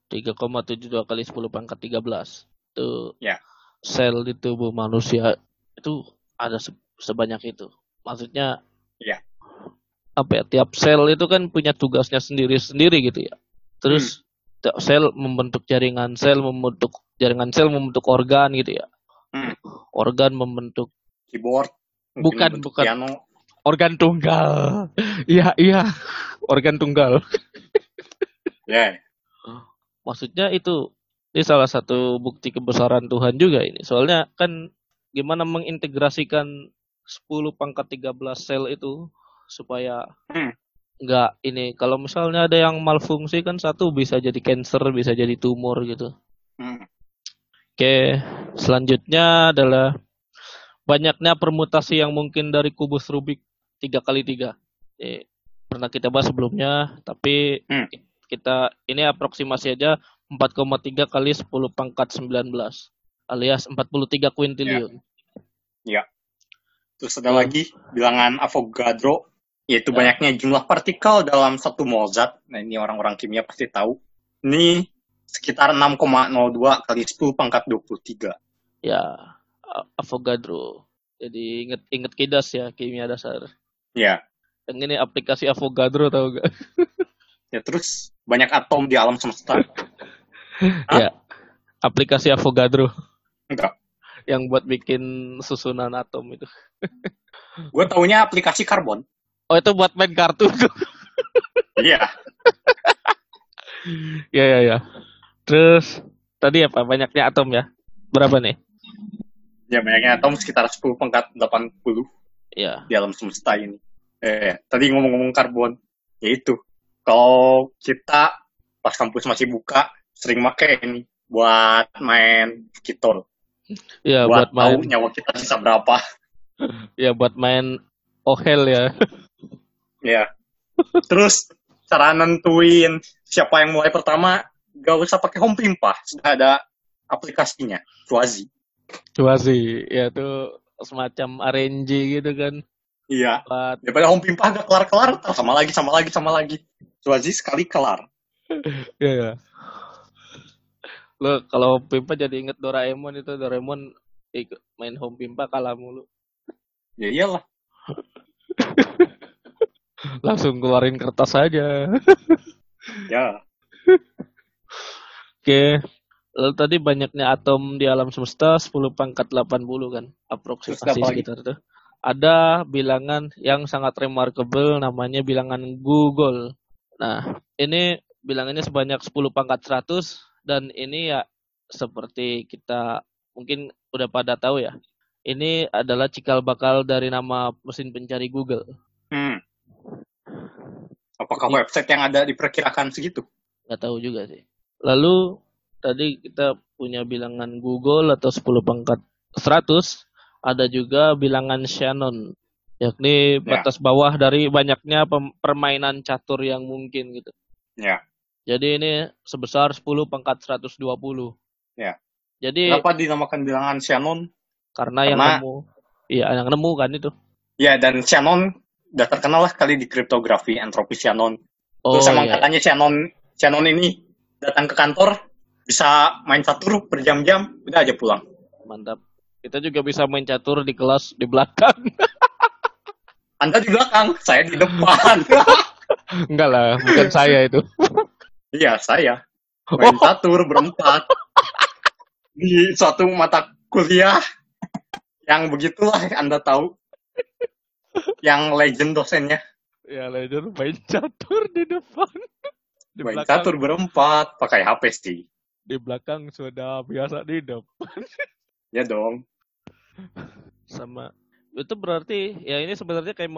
3,72 kali 10 pangkat 13. Itu Ya. sel di tubuh manusia itu ada se- sebanyak itu. Maksudnya Ya. Apa ya tiap sel itu kan punya tugasnya sendiri-sendiri gitu ya. Terus tiap sel membentuk jaringan sel, membentuk jaringan sel membentuk organ gitu ya. Hmm. Organ membentuk Keyboard. Bukan, bukan. Piano. organ tunggal. Iya, iya. Organ tunggal. Ya. Maksudnya itu ini salah satu bukti kebesaran Tuhan juga ini. Soalnya kan gimana mengintegrasikan 10 pangkat 13 sel itu supaya Hmm. nggak ini kalau misalnya ada yang malfungsi kan satu bisa jadi cancer, bisa jadi tumor gitu. Hmm. Oke, selanjutnya adalah banyaknya permutasi yang mungkin dari kubus Rubik 3 kali 3 Eh, pernah kita bahas sebelumnya, tapi Hmm. kita ini aproksimasi aja 4,3 kali 10 pangkat 19 alias 43 kuintilion. Terus ada Hmm. lagi bilangan Avogadro, yaitu Ya. banyaknya jumlah partikel dalam satu mol zat. Nah ini orang-orang kimia pasti tahu. Ini sekitar 6,02 kali 10 pangkat 23. Ya, Avogadro. Jadi inget inget kidas ya kimia dasar. Ya, Yang ini aplikasi Avogadro tau gak? *laughs* ya terus banyak atom di alam semesta. *laughs* Ya. Aplikasi Avogadro Enggak. yang buat bikin susunan atom itu. *laughs* Gue taunya aplikasi karbon. Oh itu buat main kartu tuh. Iya. ya ya ya. Terus tadi apa banyaknya atom ya? Berapa nih? Ya banyaknya atom sekitar 10 pangkat 80 Ya. di alam semesta ini. Eh, tadi ngomong-ngomong karbon, yaitu kalau kita pas kampus masih buka, sering make ini buat main kitol. Ya buat, buat main tahu nyawa kita sisa berapa. *laughs* ya buat main ohel ya. Ya. Terus cara nentuin siapa yang mulai pertama, gak usah pakai home pimpah, sudah ada aplikasinya, Suazi. Cuma sih ya tuh semacam RNG gitu kan Iya. buat Daripada home pimpah gak kelar-kelar, sama lagi, sama lagi, sama lagi. Suazi sekali kelar. *laughs* ya ya. Lo kalau Pimpa jadi inget Doraemon itu Doraemon ikut main home Pimpa kalah mulu. Ya iyalah. *laughs* Langsung keluarin kertas aja. Ya. Oke. Lalu tadi banyaknya atom di alam semesta 10 pangkat 80 kan. Aproksimasi sekitar itu. Ada bilangan yang sangat remarkable namanya bilangan Google. Nah, ini bilangannya sebanyak 10 pangkat 100 dan ini ya seperti kita mungkin udah pada tahu ya. Ini adalah cikal bakal dari nama mesin pencari Google. Hmm. Apakah website yang ada diperkirakan segitu? nggak tahu juga sih. Lalu tadi kita punya bilangan Google atau 10 pangkat 100, ada juga bilangan Shannon, yakni batas bawah dari banyaknya permainan catur yang mungkin gitu. Ya. Jadi ini sebesar 10 pangkat 120. Ya. Jadi Kenapa dinamakan bilangan Shannon? karena yang Karena- nemu, iya yang nemu kan itu. Ya, dan Shannon udah terkenal lah kali di kriptografi, entropi Shannon. Oh Terus emang iya. katanya Shannon, Shannon ini datang ke kantor, bisa main catur berjam-jam, udah aja pulang. mantap. Kita juga bisa main catur di kelas di belakang. *laughs* Anda di belakang, saya di depan. *laughs* Enggak lah, bukan saya itu. *laughs* Iya, saya. Main catur berempat. Di suatu mata kuliah. Yang begitulah Anda tahu. Yang legend dosennya. Ya, Ledger main catur di depan. Di Main belakang, catur berempat, pakai HP sih. di belakang sudah biasa di depan. *laughs* Ya dong. Sama itu berarti ya ini sebenarnya kayak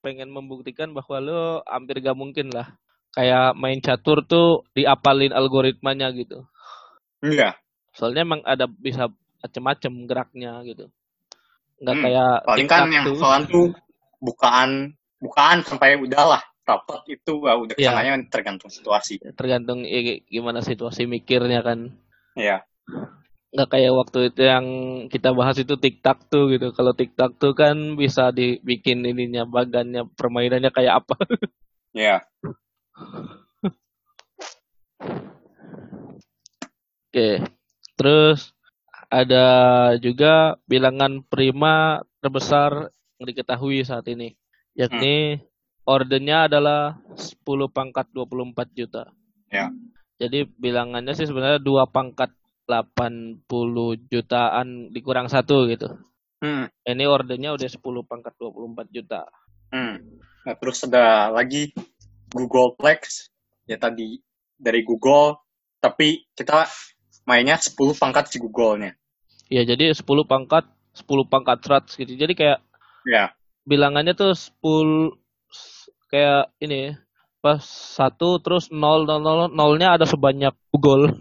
pengen membuktikan bahwa lo hampir gak mungkin lah kayak main catur tuh diapalin algoritmanya gitu. Enggak. Soalnya emang ada bisa macem-macem geraknya gitu. Nggak Hmm, kayak Paling kan yang tuh. soalan tuh bukaan bukaan sampai udahlah rapat itu uh, udah Iya. ke sananya tergantung situasi. Tergantung i- gimana situasi mikirnya kan. Iya. Nggak kayak waktu itu yang kita bahas itu TikTok tuh gitu. Kalau TikTok tuh kan bisa dibikin ininya bagannya permainannya kayak apa. Iya. *laughs* Oke. Terus ada juga bilangan prima terbesar diketahui saat ini, yakni ordernya adalah 10 pangkat 24 juta. Ya. Jadi bilangannya sih sebenarnya dua pangkat 80 jutaan dikurang satu gitu. Hmm. Ini ordernya udah 10 pangkat 24 juta. Hmm. Nah, terus ada lagi Google Plex ya tadi dari Google tapi kita mainnya 10 pangkat si Google-nya. Ya jadi 10 pangkat 10 pangkat 100 gitu. Jadi kayak Ya. bilangannya tuh 10 s- kayak ini pas satu terus nol nol nol nolnya ada sebanyak Google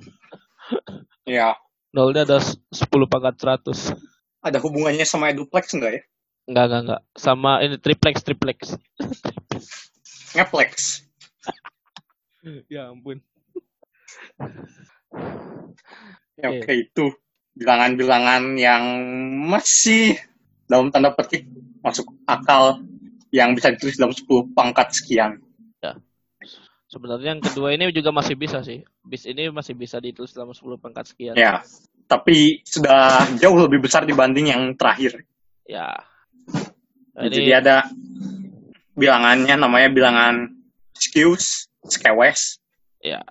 *laughs* Ya. nolnya ada s- 10 pangkat 100 Ada hubungannya sama Eduplex enggak ya? enggak enggak enggak sama ini triplex triplex *laughs* Ngeplex. ya ampun Ya, Oke. oke itu bilangan-bilangan yang masih dalam tanda petik masuk akal yang bisa ditulis dalam 10 pangkat sekian. sebenarnya yang kedua ini juga masih bisa sih bis ini masih bisa ditulis dalam 10 pangkat sekian Ya. Tapi sudah jauh lebih besar dibanding yang terakhir. ya Jadi ini ada bilangannya namanya bilangan Skews, Skewes. ya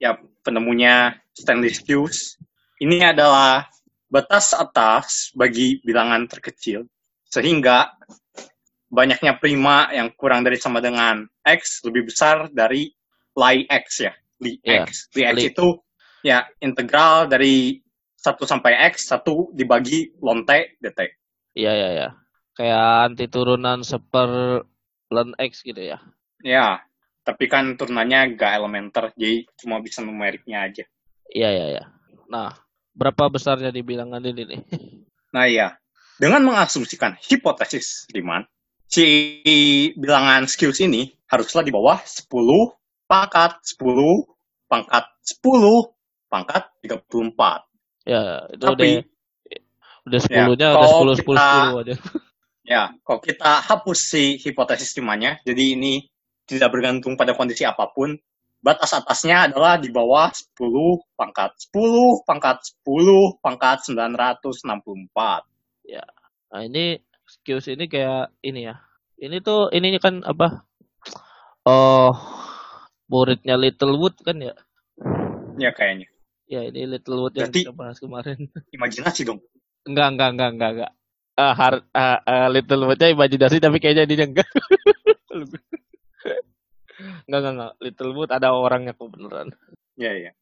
Ya, penemunya Stanley Skews. Ini adalah batas atas bagi bilangan terkecil. Sehingga banyaknya prima yang kurang dari sama dengan X lebih besar dari Li X ya. Li Iya, X. Li X Li. itu ya integral dari 1 sampai X, 1 dibagi lonte dt. iya ya ya kayak anti turunan seper ln x gitu ya Ya, tapi kan turunannya gak elementer, jadi cuma bisa numeriknya aja. iya ya ya nah berapa besarnya di bilangan ini nih Nah iya, dengan mengasumsikan hipotesis Riemann, si bilangan skills ini haruslah di bawah 10 pangkat 10 pangkat 10 pangkat 34. Ya, itu Tapi udah udah sepuluhnya ya, udah kalau sepuluh sepuluh kita- sepuluh aja. ya, kalau kita hapus si hipotesis Riemann-nya, jadi ini tidak bergantung pada kondisi apa pun, batas atasnya adalah di bawah 10 pangkat 10 pangkat 10 pangkat 964. Nah ini skills ini kayak ini ya. Ini tuh ini kan apa? Oh, muridnya Littlewood kan ya? Ya kayaknya. Ya ini Littlewood yang Berarti- kita bahas kemarin. *laughs* Imajinasi dong. Enggak enggak enggak enggak enggak. Ah, har, ah, ah, Littlewoodnya imajinasi tapi kayaknya dia enggak. *laughs* enggak enggak enggak. Littlewood ada orangnya kok beneran. Ya, ya.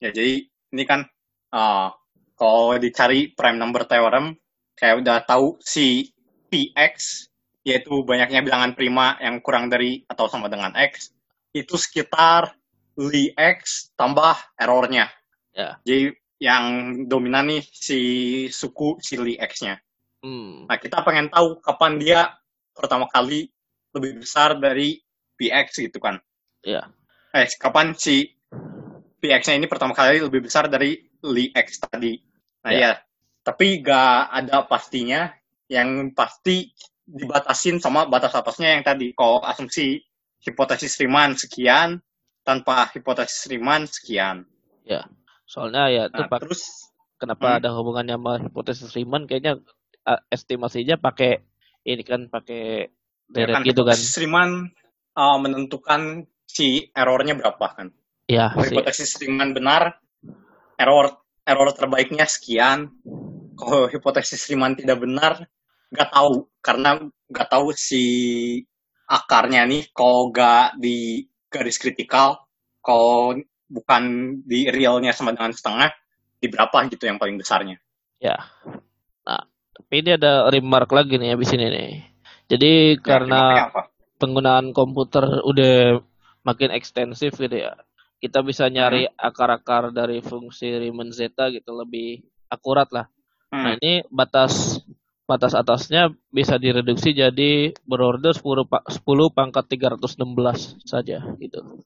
Ya, jadi ini kan uh, kalau dicari prime number theorem, kayak udah tahu si Px, yaitu banyaknya bilangan prima yang kurang dari atau sama dengan X, itu sekitar Li X tambah errornya. Ya. Jadi yang dominan nih si suku si Li X-nya. Hmm. Nah, kita pengen tahu kapan dia pertama kali lebih besar dari PX gitu kan. Iya. Eh, kapan si PX-nya ini pertama kali lebih besar dari Li X tadi. Nah, Ya. ya. Tapi gak ada pastinya. Yang pasti dibatasin sama batas atasnya yang tadi. Kalau asumsi hipotesis Riemann sekian, tanpa hipotesis Riemann sekian. Soalnya ya itu Nah, terus kenapa Hmm. ada hubungannya sama hipotesis Riemann kayaknya uh, estimasinya pakai ini kan pakai ya deret kan gitu kan hipotesis Riemann uh, menentukan si errornya berapa kan. ya hipotesis Riemann benar, error error terbaiknya sekian. Kalau hipotesis Riemann tidak benar, nggak tahu karena nggak tahu si akarnya nih kalau nggak di garis kritikal, kalau bukan di realnya sama dengan setengah, di berapa gitu yang paling besarnya. ya nah tapi ini ada remark lagi nih abis ini nih jadi Ya, karena penggunaan komputer udah makin ekstensif gitu ya. Kita bisa nyari Hmm. akar-akar dari fungsi Riemann zeta gitu lebih akurat lah. Nah, Hmm. ini batas batas atasnya bisa direduksi jadi berorder 10 pa- 10 pangkat 316 saja gitu.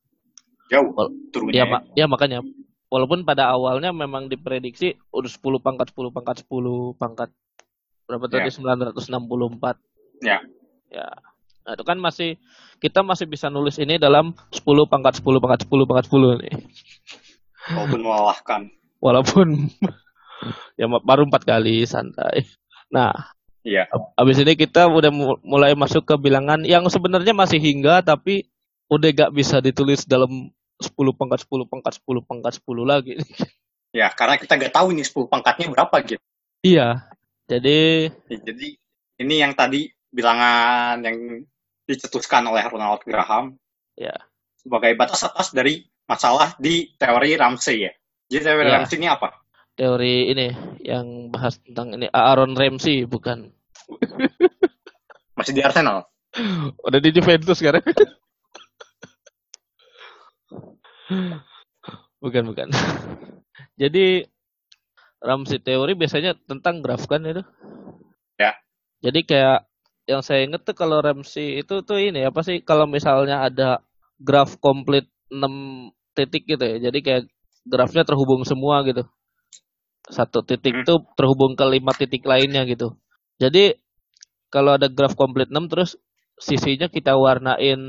Jauh turunnya. Ya, ma- ya makanya walaupun pada awalnya memang diprediksi udah 10 pangkat 10 pangkat 10 pangkat berapa tadi Ya. 964. Ya. Ya. Nah, itu kan masih kita masih bisa nulis ini dalam 10 pangkat 10 pangkat 10 pangkat 10 nih. Walaupun melelahkan. Walaupun ya baru empat kali santai. Nah, Iya. Abis ini kita udah mu- mulai masuk ke bilangan yang sebenarnya masih hingga tapi udah gak bisa ditulis dalam 10 pangkat 10 pangkat 10 pangkat 10 lagi. Ya, karena kita nggak tahu ini 10 pangkatnya berapa gitu. iya. Jadi jadi ini yang tadi bilangan yang dicetuskan oleh Ronald Graham ya, sebagai batas atas dari masalah di teori Ramsey ya. Jadi teori Ya. Ramsey ini apa? teori ini yang bahas tentang ini Aaron Ramsey bukan. *laughs* Masih di Arsenal. Udah di Juventus sekarang. bukan, bukan. Jadi Ramsey teori biasanya tentang graf kan itu? Ya. Jadi kayak yang saya inget tuh kalau Ramsey itu tuh ini apa sih kalau misalnya ada graf komplit 6 titik gitu ya. Jadi kayak grafnya terhubung semua gitu. Satu titik Hmm. tuh terhubung ke lima titik lainnya gitu. Jadi kalau ada graf komplit 6 terus sisinya kita warnain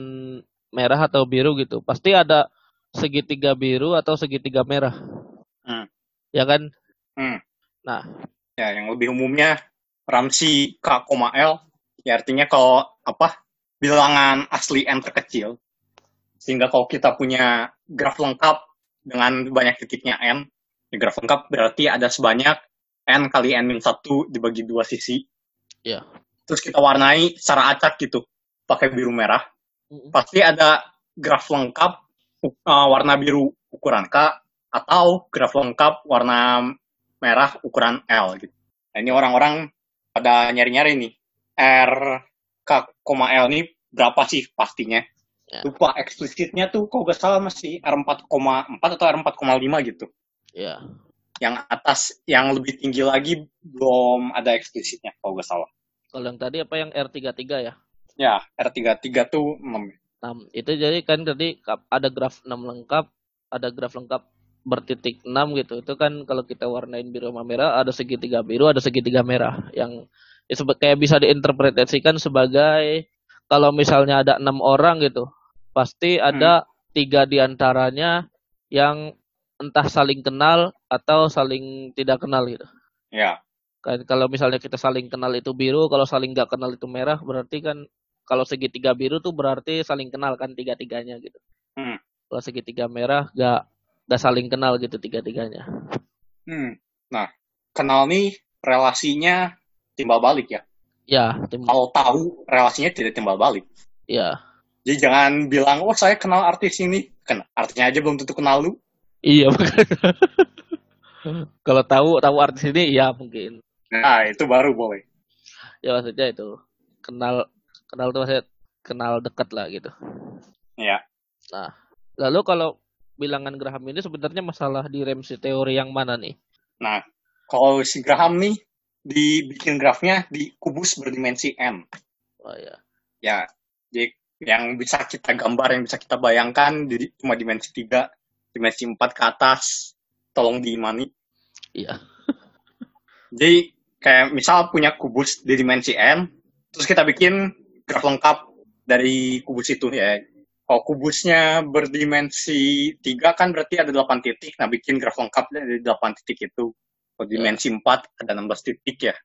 merah atau biru gitu. Pasti ada segitiga biru atau segitiga merah. Hmm. Ya kan? Hmm. Nah, Ya, yang lebih umumnya Ramsey K, L. Ya artinya kalau apa bilangan asli n terkecil. Sehingga kalau kita punya graf lengkap dengan banyak titiknya n, ya graf lengkap berarti ada sebanyak n kali n min 1 dibagi dua sisi. Iya. Terus kita warnai secara acak gitu, pakai biru merah. Pasti ada graf lengkap uh, warna biru ukuran K atau graf lengkap warna merah ukuran L gitu. Nah, ini orang-orang pada nyari-nyari nih. R K, L ini berapa sih pastinya? Ya. Lupa eksplisitnya tuh kalau nggak salah masih R4,4 atau R4,5 gitu. ya. Yang atas, yang lebih tinggi lagi belum ada eksplisitnya kalau nggak salah. Kalau yang tadi apa yang R33 ya? Ya, R33 tuh 6. 6. Itu jadi kan tadi ada graf 6 lengkap, ada graf lengkap bertitik 6 gitu. Itu kan kalau kita warnain biru sama merah ada segitiga biru, ada segitiga merah yang ya kayak bisa diinterpretasikan sebagai kalau misalnya ada enam orang gitu, pasti ada tiga di antaranya yang entah saling kenal atau saling tidak kenal gitu. Ya, Kan kalau misalnya kita saling kenal itu biru, kalau saling nggak kenal itu merah, berarti kan kalau segitiga biru tuh berarti saling kenal kan tiga-tiganya gitu. Hmm. Kalau segitiga merah nggak nggak saling kenal gitu tiga-tiganya. Hmm. Nah, kenal nih relasinya timbal balik ya. Ya, tim, Kalau tahu relasinya tidak timbal balik. ya, Jadi jangan bilang, oh saya kenal artis ini. Kan artinya aja belum tentu kenal lu. iya. *laughs* kalau tahu tahu artis ini, ya mungkin. Nah, itu baru boleh. Ya maksudnya itu kenal kenal tuh maksudnya kenal dekat lah gitu. Ya. Lalu kalau bilangan Graham ini sebenarnya masalah di Ramsey teori yang mana nih? Nah, kalau si Graham nih, dibikin grafnya di kubus berdimensi n. Oh ya. Ya, jadi yang bisa kita gambar, yang bisa kita bayangkan, di, cuma dimensi 3, dimensi 4 ke atas. Tolong diimani. Iya. *laughs* Jadi kayak misal punya kubus di dimensi n, terus kita bikin graf lengkap dari kubus itu ya. Kalau kubusnya berdimensi 3 kan berarti ada 8 titik, nah bikin graf lengkap dari 8 titik itu. Kalau dimensi 4 ada 16 titik ya.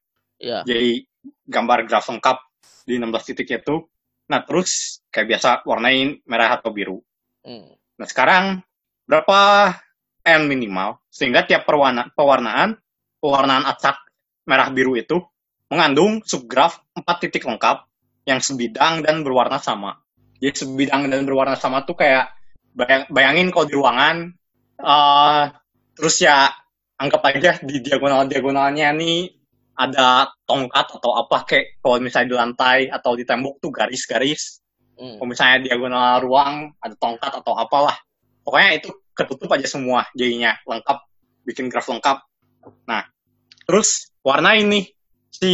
Iya. Jadi gambar graf lengkap di 16 titik itu. Nah terus kayak biasa warnain merah atau biru. Hmm. Nah sekarang berapa n minimal sehingga tiap perwarna, pewarnaan pewarnaan acak merah biru itu mengandung subgraf empat titik lengkap yang sebidang dan berwarna sama. Jadi sebidang dan berwarna sama tuh kayak bayang- bayangin kalau di ruangan eh terus ya anggap aja di diagonal diagonalnya nih ada tongkat atau apa kayak kalau misalnya di lantai atau di tembok tuh garis-garis Hmm. Kalau misalnya diagonal ruang ada tongkat atau apalah. Pokoknya itu ketutup aja semua jadinya lengkap bikin graf lengkap. Nah, terus warna ini si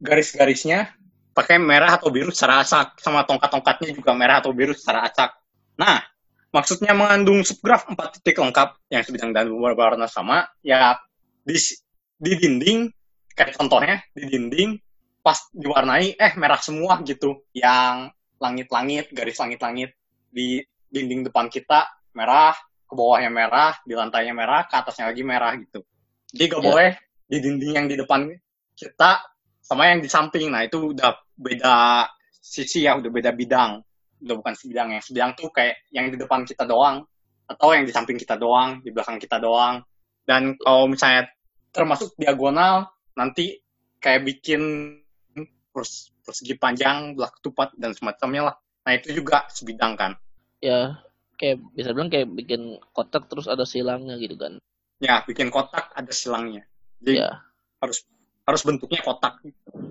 garis-garisnya pakai merah atau biru secara acak sama tongkat-tongkatnya juga merah atau biru secara acak. Nah, maksudnya mengandung subgraf empat titik lengkap yang sebidang dan berwarna sama ya di di dinding kayak contohnya di dinding pas diwarnai eh merah semua gitu. Yang langit-langit garis langit-langit di dinding depan kita merah ke bawahnya merah di lantainya merah ke atasnya lagi merah gitu. Jadi gak Ya. boleh di dinding yang di depan kita sama yang di samping. Nah itu udah beda sisi ya udah beda bidang udah bukan sebidang yang sebidang tuh kayak yang di depan kita doang atau yang di samping kita doang di belakang kita doang. Dan kalau misalnya termasuk diagonal nanti kayak bikin pers- persegi panjang belah ketupat dan semacamnya lah. Nah itu juga sebidang kan. Ya, kayak bisa bilang kayak bikin kotak terus ada silangnya gitu kan. ya bikin kotak ada silangnya. Jadi Ya, harus harus bentuknya kotak.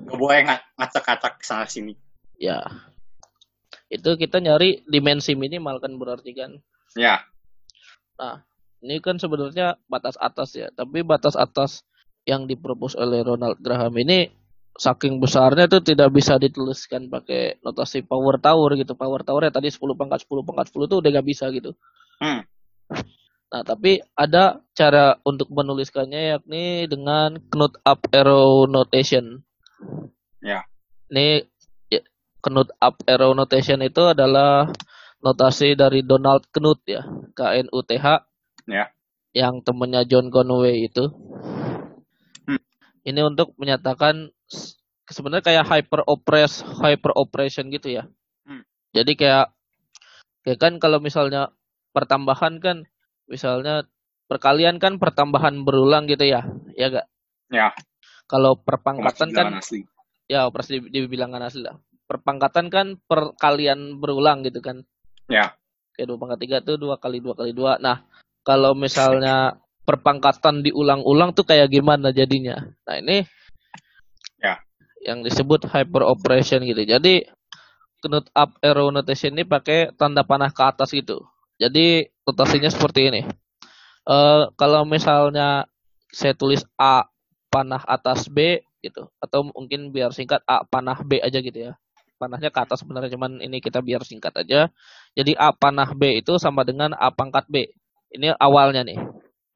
Gak boleh nga- ngacak-ngacak sana sini. Ya. Itu kita nyari dimensi minimal kan berarti kan. ya Ini kan sebenarnya batas atas ya, tapi batas atas yang dipropos oleh Ronald Graham ini saking besarnya itu tidak bisa dituliskan pakai notasi power tower gitu. Power tower ya tadi 10 pangkat 10 pangkat 10 itu udah gak bisa gitu. Hmm. Nah, tapi ada cara untuk menuliskannya yakni dengan knot up arrow notation. Ya. Ini knot up arrow notation itu adalah notasi dari Donald Knuth ya, K N U T H. Ya. Yang temannya John Conway itu. Hmm. Ini untuk menyatakan sebenarnya kayak hyper oppress, hyper oppression gitu ya. Hmm. Jadi kayak kayak kan kalau misalnya pertambahan kan misalnya perkalian kan pertambahan berulang gitu ya. Ya gak? Ya. Kalau perpangkatan kan asli ya operasi di bilangan asli lah. Perpangkatan kan perkalian berulang gitu kan. Ya. Kayak dua pangkat tiga tuh dua kali dua kali dua. Nah, kalau misalnya perpangkatan diulang-ulang tuh kayak gimana jadinya? Nah ini Ya. yang disebut hyper operation gitu. Jadi knot up arrow notation ini pakai tanda panah ke atas gitu. Jadi notasinya seperti ini. Eh kalau misalnya saya tulis A panah atas B gitu atau mungkin biar singkat A panah B aja gitu ya. Panahnya ke atas sebenarnya cuman ini kita biar singkat aja. Jadi A panah B itu sama dengan A pangkat B. Ini awalnya nih.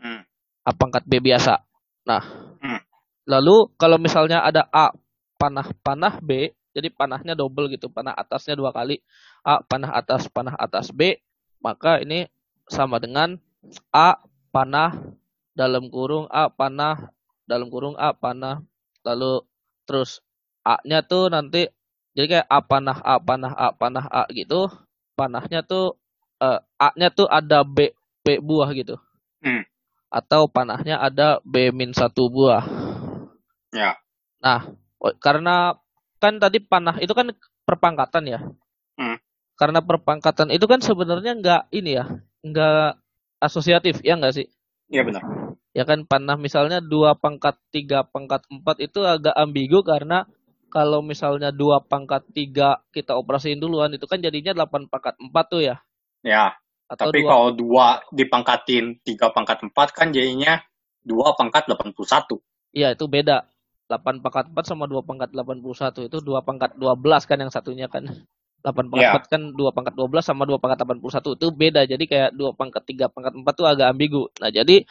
Hmm. A pangkat B biasa. Nah, Hmm. lalu kalau misalnya ada A panah panah B, jadi panahnya double gitu, panah atasnya dua kali. A panah atas panah atas B, maka ini sama dengan A panah dalam kurung A panah dalam kurung A panah lalu terus A-nya tuh nanti jadi kayak A panah A panah A panah A gitu. Panahnya tuh eh, A-nya tuh ada B B buah gitu. Hmm. Atau panahnya ada B min satu buah. Ya. Nah, o- karena kan tadi panah itu kan perpangkatan ya. Hmm. Karena perpangkatan itu kan sebenarnya nggak ini ya, nggak asosiatif ya nggak sih? Iya benar. Ya kan panah misalnya dua pangkat tiga pangkat empat itu agak ambigu karena kalau misalnya dua pangkat tiga kita operasiin duluan itu kan jadinya delapan pangkat empat tuh ya. Ya. Atau Tapi dua kalau dua dipangkatin tiga pangkat empat kan jadinya dua pangkat 81. Iya itu beda. 8 pangkat 4 sama 2 pangkat 81 itu 2 pangkat 12 kan yang satunya kan. 8 pangkat Iya. 4 kan 2 pangkat 12 sama 2 pangkat 81 itu beda. Jadi kayak 2 pangkat 3 pangkat 4 tuh agak ambigu. Nah, jadi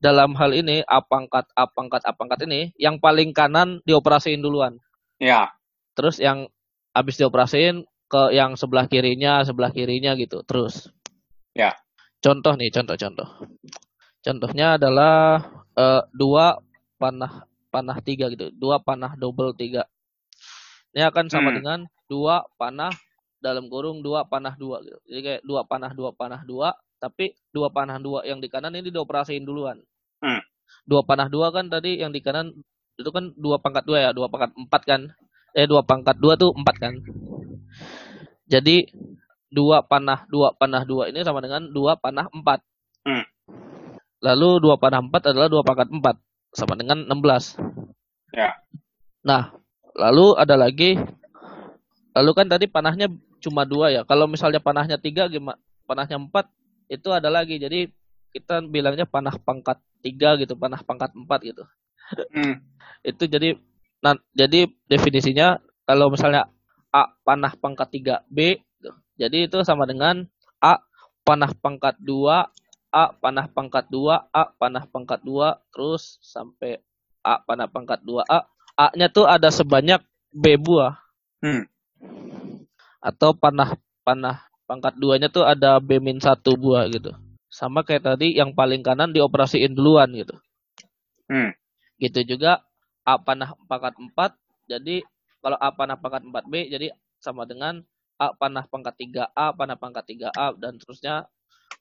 dalam hal ini A pangkat A pangkat A pangkat ini yang paling kanan dioperasiin duluan. Ya. Terus yang habis dioperasiin ke yang sebelah kirinya, sebelah kirinya gitu. Terus. Ya. Contoh nih, contoh-contoh. Contohnya adalah eh, dua panah panah tiga gitu, dua panah double tiga. Ini akan sama Hmm. dengan dua panah dalam kurung dua panah dua gitu. Jadi kayak dua panah dua panah dua, tapi dua panah dua yang di kanan ini dioperasiin duluan. Hmm. Dua panah dua kan tadi yang di kanan itu kan dua pangkat dua ya, dua pangkat empat kan. Eh dua pangkat dua tuh empat kan. Jadi dua panah dua panah dua ini sama dengan dua panah empat. Hmm. Lalu dua panah empat adalah dua pangkat empat sama dengan 16. Ya. Nah, lalu ada lagi Lalu kan tadi panahnya cuma dua ya. Kalau misalnya panahnya tiga, gimana? Panahnya empat itu ada lagi. Jadi kita bilangnya panah pangkat tiga gitu, panah pangkat empat gitu. Hmm. itu jadi nah, jadi definisinya kalau misalnya A panah pangkat 3 B jadi itu sama dengan A panah pangkat 2 A panah pangkat 2 A panah pangkat 2 terus sampai A panah pangkat 2 A A-nya tuh ada sebanyak B buah Hmm. atau panah panah pangkat 2-nya tuh ada B min 1 buah gitu sama kayak tadi yang paling kanan dioperasiin duluan gitu Hmm. Gitu juga A panah pangkat 4 jadi kalau A panah pangkat 4B jadi sama dengan A panah pangkat 3A panah pangkat 3A dan terusnya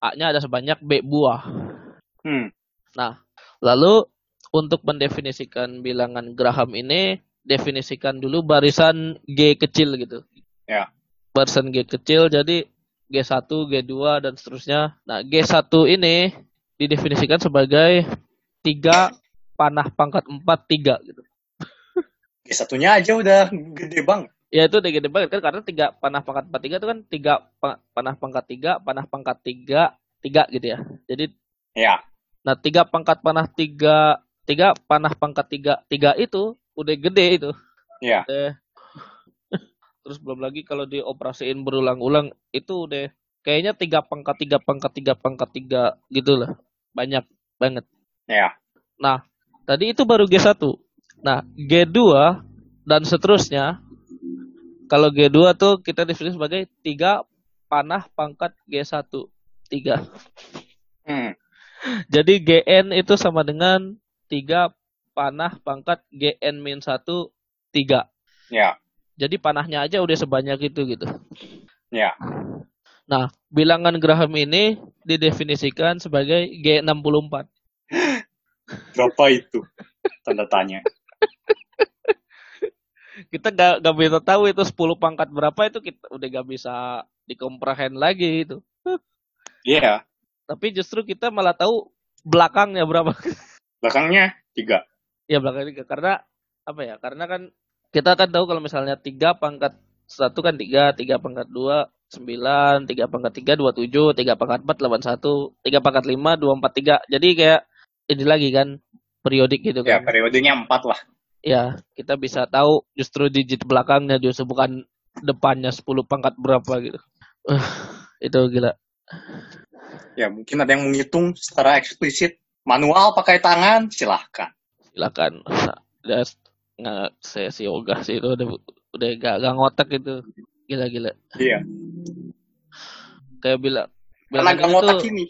A-nya ada sebanyak B buah. Hmm. Lalu untuk mendefinisikan bilangan Graham ini definisikan dulu barisan G kecil gitu. Ya. Barisan G kecil jadi G1, G2 dan seterusnya. Nah, G1 ini didefinisikan sebagai tiga panah pangkat 4 3 gitu. *laughs* Ya, satunya aja udah gede bang. Ya itu udah gede banget kan karena tiga panah pangkat 4 3 itu kan tiga pa- panah pangkat 3, panah pangkat 3, 3 gitu ya. Jadi Ya. nah tiga pangkat panah 3, 3 panah pangkat 3, 3 itu udah gede itu. Ya. Udah. *laughs* Terus belum lagi kalau dioperasiin berulang-ulang itu udah kayaknya tiga pangkat 3 pangkat 3 pangkat 3 gitu lah. Banyak banget. Ya. Tadi itu baru G1. Nah, G2 dan seterusnya kalau G2 tuh kita definisi sebagai tiga panah pangkat G1. Tiga. Hmm. Jadi GN itu sama dengan tiga panah pangkat GN min 1 tiga. Ya. Jadi panahnya aja udah sebanyak itu gitu. Ya. Nah, bilangan Graham ini didefinisikan sebagai G64. Berapa itu? Tanda tanya. Kita gak, gak bisa tahu itu 10 pangkat berapa itu kita udah gak bisa dikomprehend lagi itu. Iya. Tapi justru kita malah tahu belakangnya berapa. Belakangnya tiga. ya belakangnya tiga. karena apa ya? Karena kan kita kan tahu kalau misalnya tiga pangkat satu kan tiga, tiga pangkat dua sembilan, tiga pangkat tiga dua tujuh, tiga pangkat empat delapan satu, tiga pangkat lima dua empat tiga. Jadi kayak ini lagi kan periodik gitu Ya, kan. periodenya empat lah. Ya, kita bisa tahu justru digit belakangnya justru bukan depannya 10 pangkat berapa gitu. Uh, itu gila. Ya, mungkin ada yang menghitung secara eksplisit. Manual pakai tangan, silahkan. Silakan. Udah nggak saya sih ogah sih itu udah udah gak, gak ngotak itu. Gila-gila. Iya. Kayak bilang Karena bilang gak ngotak itu ini.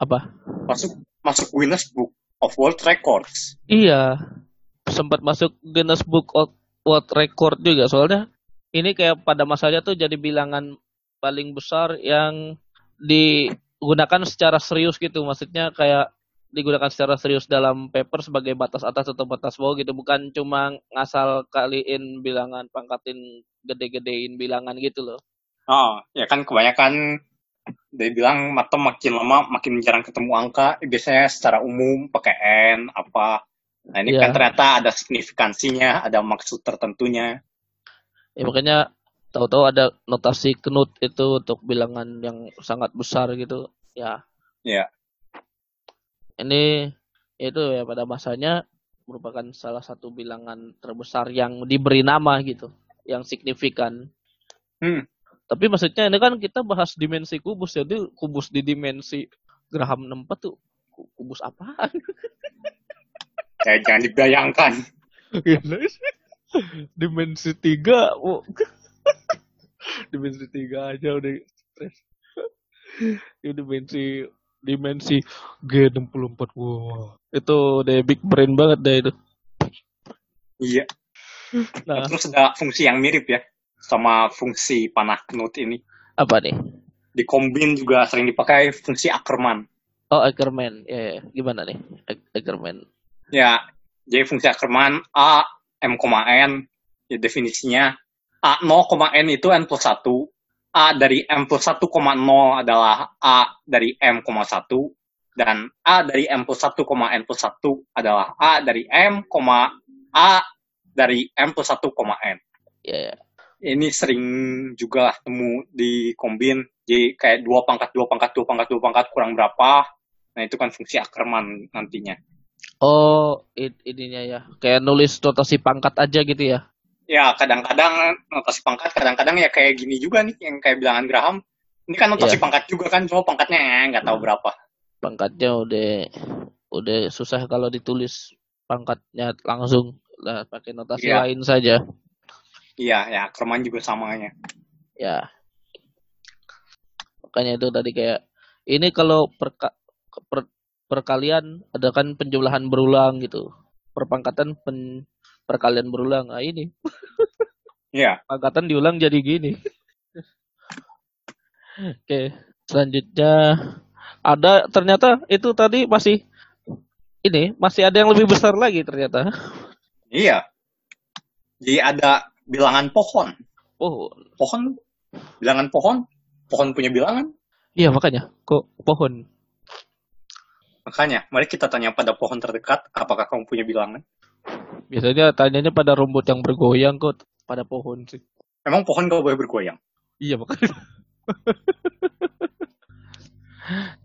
apa? Masuk masuk Guinness Book of World Records. Iya. Sempat masuk Guinness Book of World Record juga soalnya ini kayak pada masanya tuh jadi bilangan paling besar yang digunakan secara serius gitu. Maksudnya kayak digunakan secara serius dalam paper sebagai batas atas atau batas bawah gitu bukan cuma ngasal kaliin bilangan pangkatin gede-gedein bilangan gitu loh Oh, ya kan kebanyakan dia bilang mata makin lama makin jarang ketemu angka. Biasanya secara umum pakai N apa. Nah ini Iya. kan ternyata ada signifikansinya, ada maksud tertentunya. ya makanya tahu-tahu ada notasi knut itu untuk bilangan yang sangat besar gitu ya Ya. ini itu ya pada masanya merupakan salah satu bilangan terbesar yang diberi nama gitu yang signifikan Hmm. Tapi maksudnya ini kan kita bahas dimensi kubus jadi kubus di dimensi Graham 64 tuh ku- kubus apaan? Kayak *laughs* jangan dibayangkan. Dimensi tiga oh. *laughs* dimensi tiga aja udah stres. Ini dimensi dimensi G64 wow itu udah big brain banget deh itu. Iya. nah. Terus ada fungsi yang mirip ya sama fungsi panah knut ini. apa nih Di kombin juga sering dipakai fungsi Ackermann. oh Ackerman ya, ya. gimana nih Ac- Ackerman Ya, jadi fungsi Ackermann A M, N ya definisinya A 0, N itu N plus 1 A dari M plus 1, 0 adalah A dari M, 1 dan A dari M plus 1, N plus 1 adalah A dari M, A dari M plus 1, N. ya, ya. Ini sering juga lah temu di kombin. Jadi kayak dua pangkat, dua pangkat, dua pangkat, dua pangkat kurang berapa. Nah itu kan fungsi Ackerman nantinya. Oh, it, ininya ya. Kayak nulis notasi pangkat aja gitu ya. Ya kadang-kadang notasi pangkat, kadang-kadang ya kayak gini juga nih yang kayak bilangan Graham. Ini kan notasi Iya. pangkat juga kan, cuma pangkatnya nggak tahu berapa. Pangkatnya udah udah susah kalau ditulis pangkatnya langsung lah pakai notasi Iya. lain saja. Iya, ya Ackerman juga samanya. Ya. Makanya itu tadi kayak ini kalau perka, per, perkalian ada kan penjumlahan berulang gitu. Perpangkatan pen, perkalian berulang. Nah ini *laughs* Iya, pangkatan diulang jadi gini. *laughs* Oke, selanjutnya ada ternyata itu tadi masih ini masih ada yang lebih besar lagi ternyata. iya. Jadi ada bilangan pohon. Oh, Pohon, bilangan pohon, pohon punya bilangan. iya makanya kok pohon. Makanya, mari kita tanya pada pohon terdekat, apakah kamu punya bilangan? Biasanya tanyanya pada rumput yang bergoyang kok pada pohon sih. Emang pohon gak boleh bergoyang? Iya makanya. *laughs*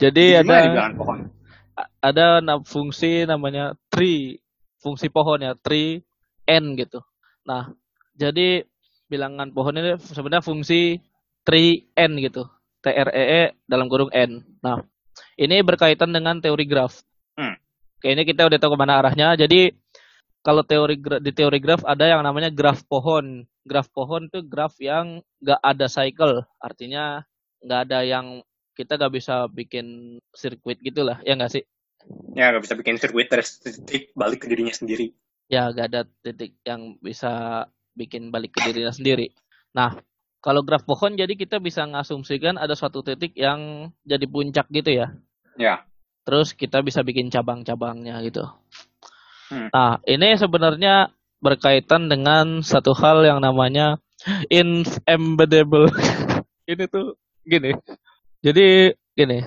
Jadi Gimana ada pohon? ada na- fungsi namanya tree, fungsi pohon ya, tree n gitu. Nah, jadi bilangan pohon ini sebenarnya fungsi tree n gitu. T R E E dalam kurung n. Nah, ini berkaitan dengan teori graf. Hmm. Kayaknya kita udah tahu ke mana arahnya. Jadi kalau teori di teori graf ada yang namanya graf pohon. Graf pohon itu graf yang nggak ada cycle, artinya nggak ada yang kita nggak bisa bikin sirkuit gitulah, ya nggak sih? Ya, gak bisa bikin sirkuit dari titik balik ke dirinya sendiri. ya gak ada titik yang bisa bikin balik ke dirinya sendiri. Nah, kalau graf pohon jadi kita bisa ngasumsikan ada suatu titik yang jadi puncak gitu ya. Ya, Terus kita bisa bikin cabang-cabangnya gitu. Hmm. Nah, ini sebenarnya berkaitan dengan satu hal yang namanya embeddable. *laughs* ini tuh gini. Jadi gini,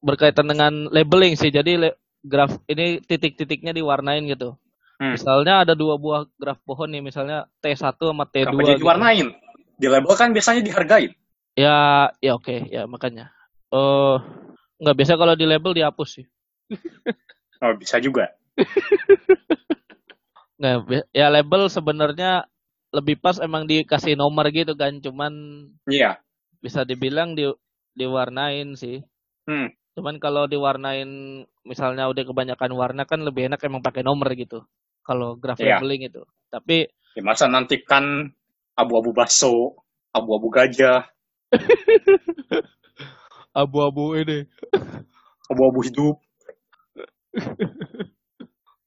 berkaitan dengan labeling sih. Jadi le- graf ini titik-titiknya diwarnain gitu. Hmm. Misalnya ada dua buah graf pohon nih, misalnya T1 sama T2 kenapa jadi gitu. diwarnain? Di label kan biasanya dihargain. Ya, ya oke, ya makanya. Eh nggak biasa kalau di label dihapus sih. *laughs* Oh, bisa juga. *laughs* Nggak, bi- ya label sebenarnya lebih pas emang dikasih nomor gitu kan, cuman Iya. bisa dibilang di diwarnain sih. Hmm. Cuman kalau diwarnain misalnya udah kebanyakan warna kan lebih enak emang pakai nomor gitu. Kalau graf Iya. labeling itu. Tapi Ya, masa nanti kan abu-abu baso, abu-abu gajah, *laughs* abu-abu ini abu-abu hidup.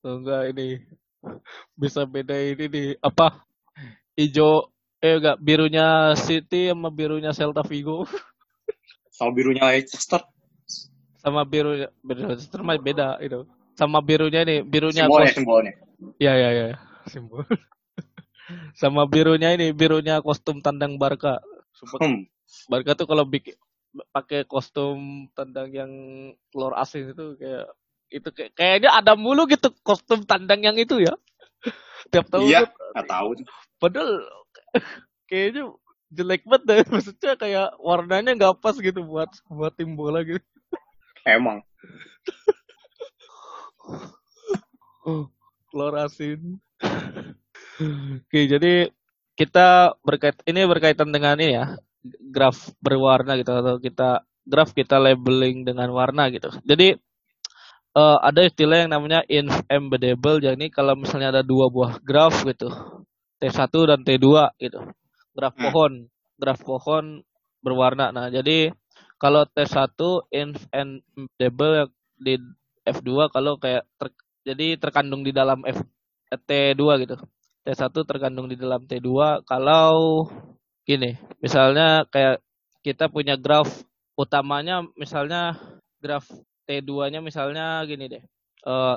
Oh, *laughs* enggak ini bisa beda ini nih apa hijau eh enggak birunya City sama birunya Celta Vigo *laughs* Sama birunya Leicester. sama birunya birunya Leicester mah beda itu sama birunya ini birunya Simbolnya, simbolnya. Ya ya ya. Simbol. *laughs* Sama birunya ini birunya kostum tandang Barca. Sumpah, Hmm. Barca tuh kalau bikin pakai kostum tandang yang telur asin itu kayak itu kayak, kayaknya ada mulu gitu kostum tandang yang itu ya. *laughs* Tiap tahun Iya, nggak tahu. padahal *laughs* kayaknya jelek banget deh. Maksudnya kayak warnanya nggak pas gitu buat buat tim bola gitu. Emang. Telur asin oke jadi kita berkait ini berkaitan dengan ini ya graf berwarna gitu atau kita graf kita labeling dengan warna gitu. Jadi eh, ada istilah yang namanya embeddable jadi kalau misalnya ada dua buah graf gitu T1 dan T2 gitu. Graf Hmm. pohon graf pohon berwarna. Nah jadi kalau T1 embeddable yang di F2 kalau kayak ter- jadi terkandung di dalam F eh, T2 gitu T1 terkandung di dalam T2 kalau gini misalnya kayak kita punya graf utamanya misalnya graf T2-nya misalnya gini deh. eh,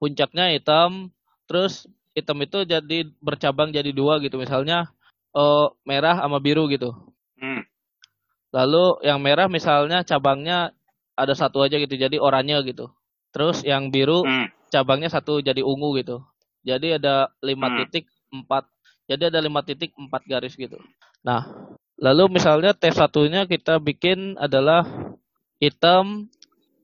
puncaknya hitam, terus hitam itu jadi bercabang jadi dua gitu. Misalnya eh, merah sama biru gitu. Hmm. Lalu yang merah misalnya cabangnya ada satu aja gitu, jadi oranye gitu. Terus yang biru Hmm. Cabangnya satu jadi ungu gitu. Jadi ada lima Hmm. titik empat. Jadi ada lima titik empat garis gitu. Nah, lalu misalnya T1-nya kita bikin adalah hitam,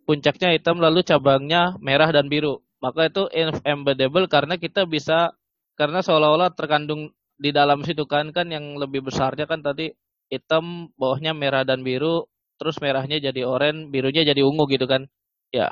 puncaknya hitam lalu cabangnya merah dan biru. Maka itu embeddable karena kita bisa karena seolah-olah terkandung di dalam situ kan kan yang lebih besarnya kan tadi hitam, bawahnya merah dan biru, terus merahnya jadi oranye, birunya jadi ungu gitu kan. Ya.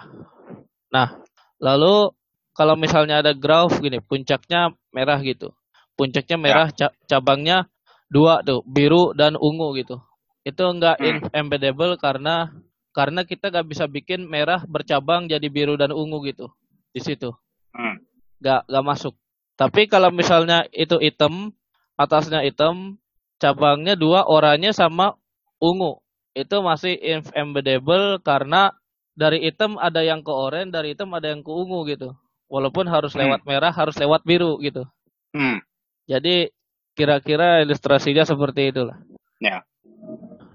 Nah, lalu kalau misalnya ada graph gini, puncaknya merah gitu. Puncaknya merah, ya. cabangnya dua tuh, biru dan ungu gitu. Itu enggak hmm. embeddable karena karena kita nggak bisa bikin merah bercabang jadi biru dan ungu gitu di situ. Hmm. Nggak nggak masuk. Tapi kalau misalnya itu hitam, atasnya hitam, cabangnya dua, oranye sama ungu. Itu masih embeddable karena dari hitam ada yang ke oranye, dari hitam ada yang ke ungu gitu. Walaupun harus hmm. lewat merah, harus lewat biru gitu. Hmm. Jadi kira-kira ilustrasinya seperti itulah. Ya.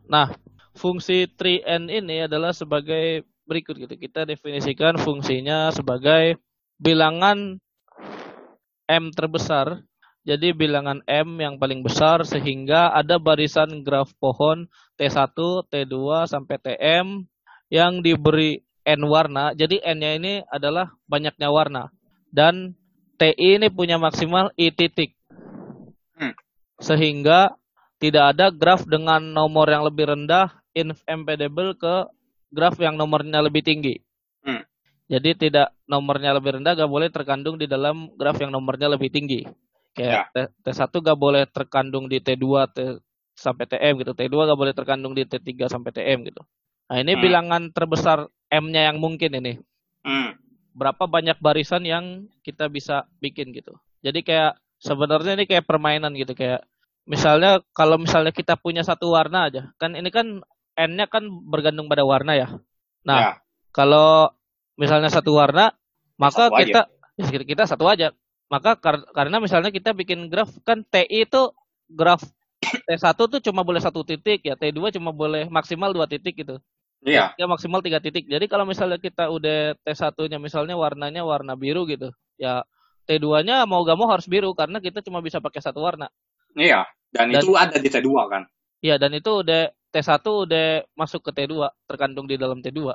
Nah, fungsi 3n ini adalah sebagai berikut gitu. Kita definisikan fungsinya sebagai bilangan m terbesar. Jadi bilangan m yang paling besar sehingga ada barisan graf pohon T1, T2 sampai Tm yang diberi n warna. Jadi n-nya ini adalah banyaknya warna. Dan TI ini punya maksimal I titik. Hmm. Sehingga tidak ada graf dengan nomor yang lebih rendah embeddable ke graf yang nomornya lebih tinggi. Hmm. Jadi tidak nomornya lebih rendah gak boleh terkandung di dalam graf yang nomornya lebih tinggi. Kayak ya. T, 1 gak boleh terkandung di T2 T, sampai TM gitu. T2 gak boleh terkandung di T3 sampai TM gitu. Nah ini hmm. bilangan terbesar M-nya yang mungkin ini. Hmm. Berapa banyak barisan yang kita bisa bikin gitu. Jadi kayak sebenarnya ini kayak permainan gitu kayak misalnya kalau misalnya kita punya satu warna aja kan ini kan N-nya kan bergantung pada warna ya. Nah, ya. kalau misalnya satu warna, maka satu kita aja. Ya, kita satu aja. Maka kar karena misalnya kita bikin graf kan TI itu graf T1 tuh cuma boleh satu titik ya, T2 cuma boleh maksimal dua titik gitu. Iya. Ya maksimal tiga titik. Jadi kalau misalnya kita udah T1-nya misalnya warnanya warna biru gitu, ya T2-nya mau gak mau harus biru karena kita cuma bisa pakai satu warna. Iya, dan, dan itu ada di T2 kan. Iya, dan itu udah T1 udah masuk ke T2, terkandung di dalam T2.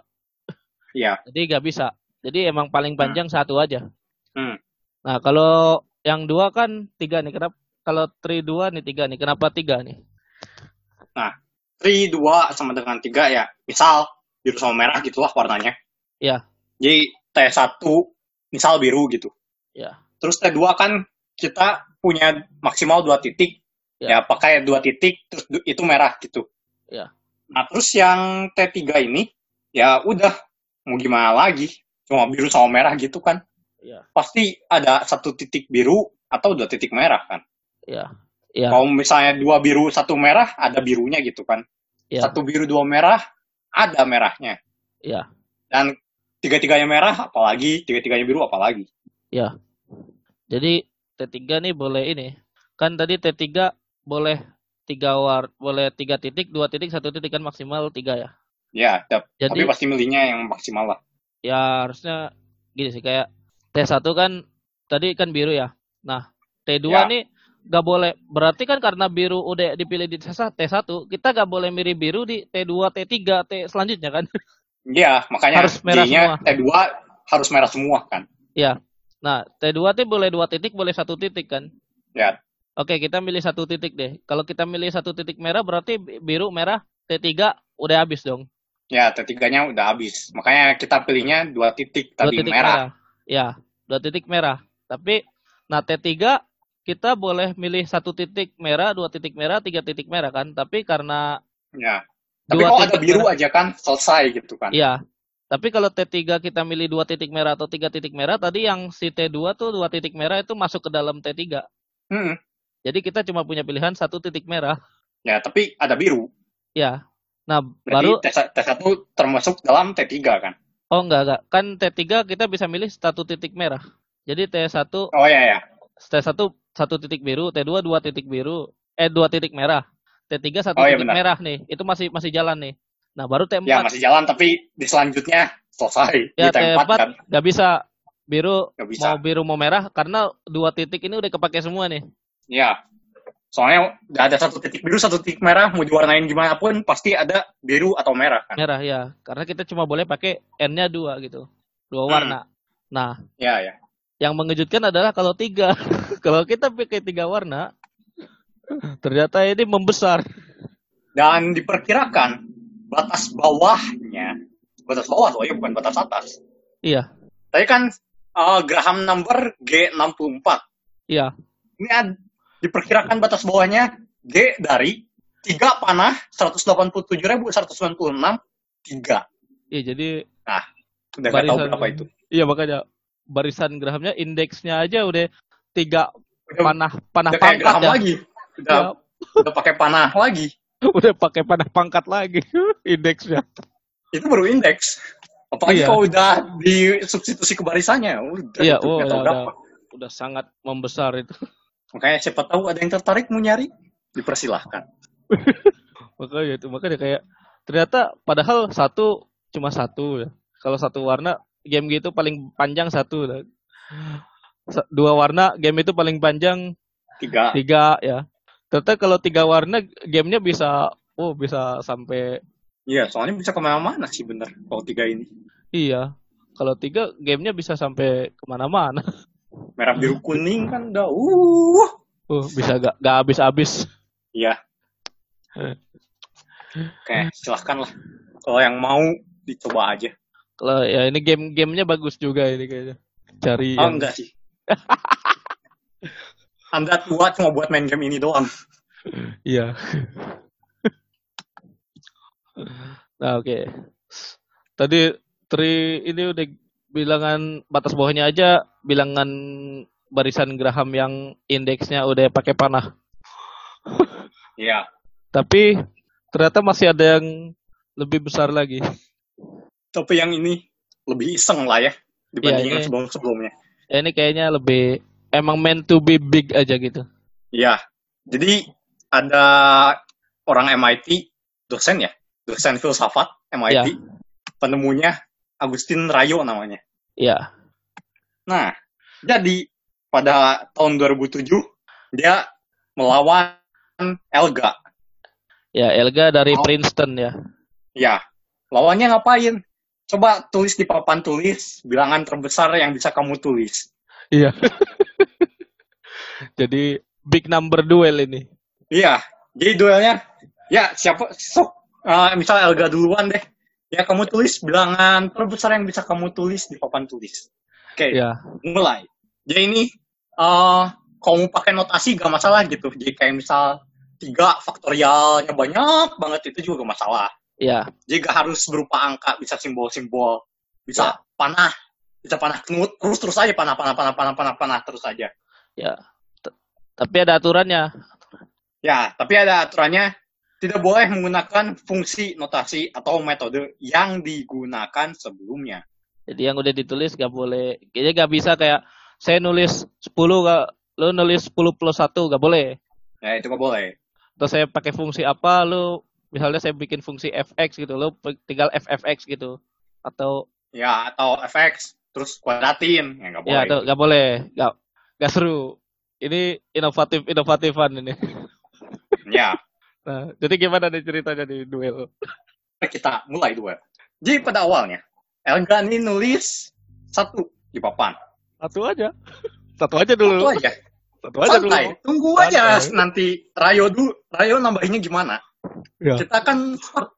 Iya. Jadi nggak bisa. Jadi emang paling panjang hmm. satu aja. Hmm. Nah, kalau yang dua kan tiga nih. Kenapa? Kalau tri dua nih tiga nih. Kenapa tiga nih? Nah, tri dua sama dengan tiga ya. Misal biru sama merah gitulah warnanya. Iya. Jadi T1 misal biru gitu. Iya. Terus T2 kan kita punya maksimal dua titik. Ya, ya pakai dua titik terus itu merah gitu. Ya. Nah terus yang T3 ini ya udah mau gimana lagi cuma biru sama merah gitu kan. Ya. Pasti ada satu titik biru atau dua titik merah kan. Ya. Ya. Kalau misalnya dua biru satu merah ada birunya gitu kan. Ya. Satu biru dua merah ada merahnya. Ya. Dan tiga-tiganya merah apalagi tiga-tiganya biru apalagi. Ya. Jadi T3 nih boleh ini. Kan tadi T3 boleh tiga war boleh tiga titik dua titik satu titik kan maksimal tiga ya ya Jadi, tapi pasti milihnya yang maksimal lah ya harusnya gini sih kayak T1 kan tadi kan biru ya nah T2 ya. nih gak boleh berarti kan karena biru udah dipilih di T1 kita gak boleh mirip biru di T2 T3 T selanjutnya kan iya makanya harus merah semua T2 harus merah semua kan ya nah T2 T boleh dua titik boleh satu titik kan ya Oke, kita milih satu titik deh. Kalau kita milih satu titik merah berarti biru merah T3 udah habis dong. Ya, T3-nya udah habis. Makanya kita pilihnya dua titik tadi titik merah. merah. Ya, dua titik merah. Tapi nah T3 kita boleh milih satu titik merah, dua titik merah, tiga titik merah kan. Tapi karena Ya. Tapi kalau ada biru merah, aja kan selesai gitu kan. Iya. Tapi kalau T3 kita milih dua titik merah atau tiga titik merah, tadi yang si T2 tuh dua titik merah itu masuk ke dalam T3. Hmm. Jadi kita cuma punya pilihan satu titik merah. Ya, tapi ada biru. Ya. Nah, Berarti baru T1 termasuk dalam T3 kan? Oh, enggak, enggak. Kan T3 kita bisa milih satu titik merah. Jadi T1 Oh ya ya. T1 satu titik biru, T2 dua titik biru, eh dua titik merah. T3 satu oh, iya, titik benar. merah nih. Itu masih masih jalan nih. Nah, baru T4. Ya, masih jalan tapi di selanjutnya selesai. Ya, di T4, T4 kan. Gak bisa biru gak bisa. mau biru mau merah karena dua titik ini udah kepake semua nih. Ya. Soalnya udah ada satu titik biru, satu titik merah, mau diwarnain gimana pun pasti ada biru atau merah kan. Merah ya, karena kita cuma boleh pakai N-nya dua gitu, dua Hmm. warna. Nah, Ya, ya. Yang mengejutkan adalah kalau tiga, *laughs* kalau kita pakai tiga warna, ternyata ini membesar. Dan diperkirakan batas bawahnya, batas bawah loh ya, bukan batas atas. Iya, Tadi kan eh, Graham number G64. iya, Ini ad- diperkirakan batas bawahnya G dari 3 panah 187.196 3. iya. Jadi Udah nggak tahu berapa itu. Iya makanya barisan grahamnya indeksnya aja udah tiga panah panah udah pangkat Graham ya. lagi. Udah, Ya, udah pakai panah lagi. *laughs* udah pakai panah pangkat lagi *laughs* indeksnya. Itu baru indeks. Apalagi Iya. kalau udah disubstitusi ke barisannya. Udah, Iya, itu oh udah, udah, udah sangat membesar itu. Makanya siapa tahu ada yang tertarik mau nyari, dipersilahkan. *laughs* Makanya itu makanya kayak ternyata padahal satu cuma satu ya. Kalau satu warna game gitu paling panjang satu. Dua warna game itu paling panjang Tiga. tiga ya. Ternyata kalau tiga warna gamenya bisa oh bisa sampai Iya, soalnya bisa ke mana-mana sih bener kalau tiga ini. Iya, kalau tiga gamenya bisa sampai ke mana-mana. Merah biru kuning kan udah uh. Uh, bisa gak, gak habis-habis. Iya. Oke, silahkan lah. Kalau yang mau dicoba aja. Kalau ya ini game-gamenya bagus juga ini kayaknya. Cari Oh yang enggak sih. *laughs* Anda tua cuma buat main game ini doang. *laughs* iya. *laughs* nah oke. Tadi Tri ini udah bilangan batas bawahnya aja bilangan barisan Graham yang indeksnya udah pakai panah. Iya. Tapi ternyata masih ada yang lebih besar lagi. Tapi yang ini lebih iseng lah ya dibanding Iya, yang ini- sebelum-sebelumnya. Ya, ini kayaknya lebih emang meant to be big aja gitu. Iya. Jadi ada orang MIT, dosen ya, dosen filsafat MIT, Iya. penemunya Agustin Rayo namanya. Ya, Nah, jadi pada tahun 2007 dia melawan Elga. ya Elga dari Oh. Princeton ya. Ya, lawannya ngapain? Coba tulis di papan tulis bilangan terbesar yang bisa kamu tulis. Iya. *laughs* Jadi big number duel ini. Iya, jadi duelnya, ya siapa, sok, eh, misal Elga duluan deh. Ya kamu tulis bilangan terbesar yang bisa kamu tulis di papan tulis. Oke, Ya, mulai. Jadi ini, eh kalau mau pakai notasi gak masalah gitu. Jadi kayak misal tiga faktorialnya banyak banget itu juga gak masalah. Ya, Jadi gak harus berupa angka, bisa simbol-simbol, bisa panah, bisa panah knut, terus terus aja panah, panah, panah, panah, panah, panah terus aja. ya. T- Tapi ada aturannya. Ya, tapi ada aturannya tidak boleh menggunakan fungsi notasi atau metode yang digunakan sebelumnya. Jadi yang udah ditulis gak boleh. Kayaknya gak bisa kayak saya nulis 10 gak, lu nulis 10 plus 1 gak boleh. Ya, itu gak boleh. Atau saya pakai fungsi apa, lu misalnya saya bikin fungsi fx gitu, pe- tinggal ffx gitu. Atau Ya, atau fx, terus kuadratin. Ya, gak boleh. ya atau gak boleh, gak, gak seru. Ini inovatif inovatifan ini. Ya, *laughs* Nah, jadi gimana nih ceritanya di duel? kita mulai dua. Jadi pada awalnya, Elga ini nulis satu di papan. Satu aja. Satu aja dulu. Satu aja. Satu aja dulu. Santai. Tunggu aja Santai. nanti Rayo dulu. Rayo nambahinnya gimana? Ya. Kita kan start,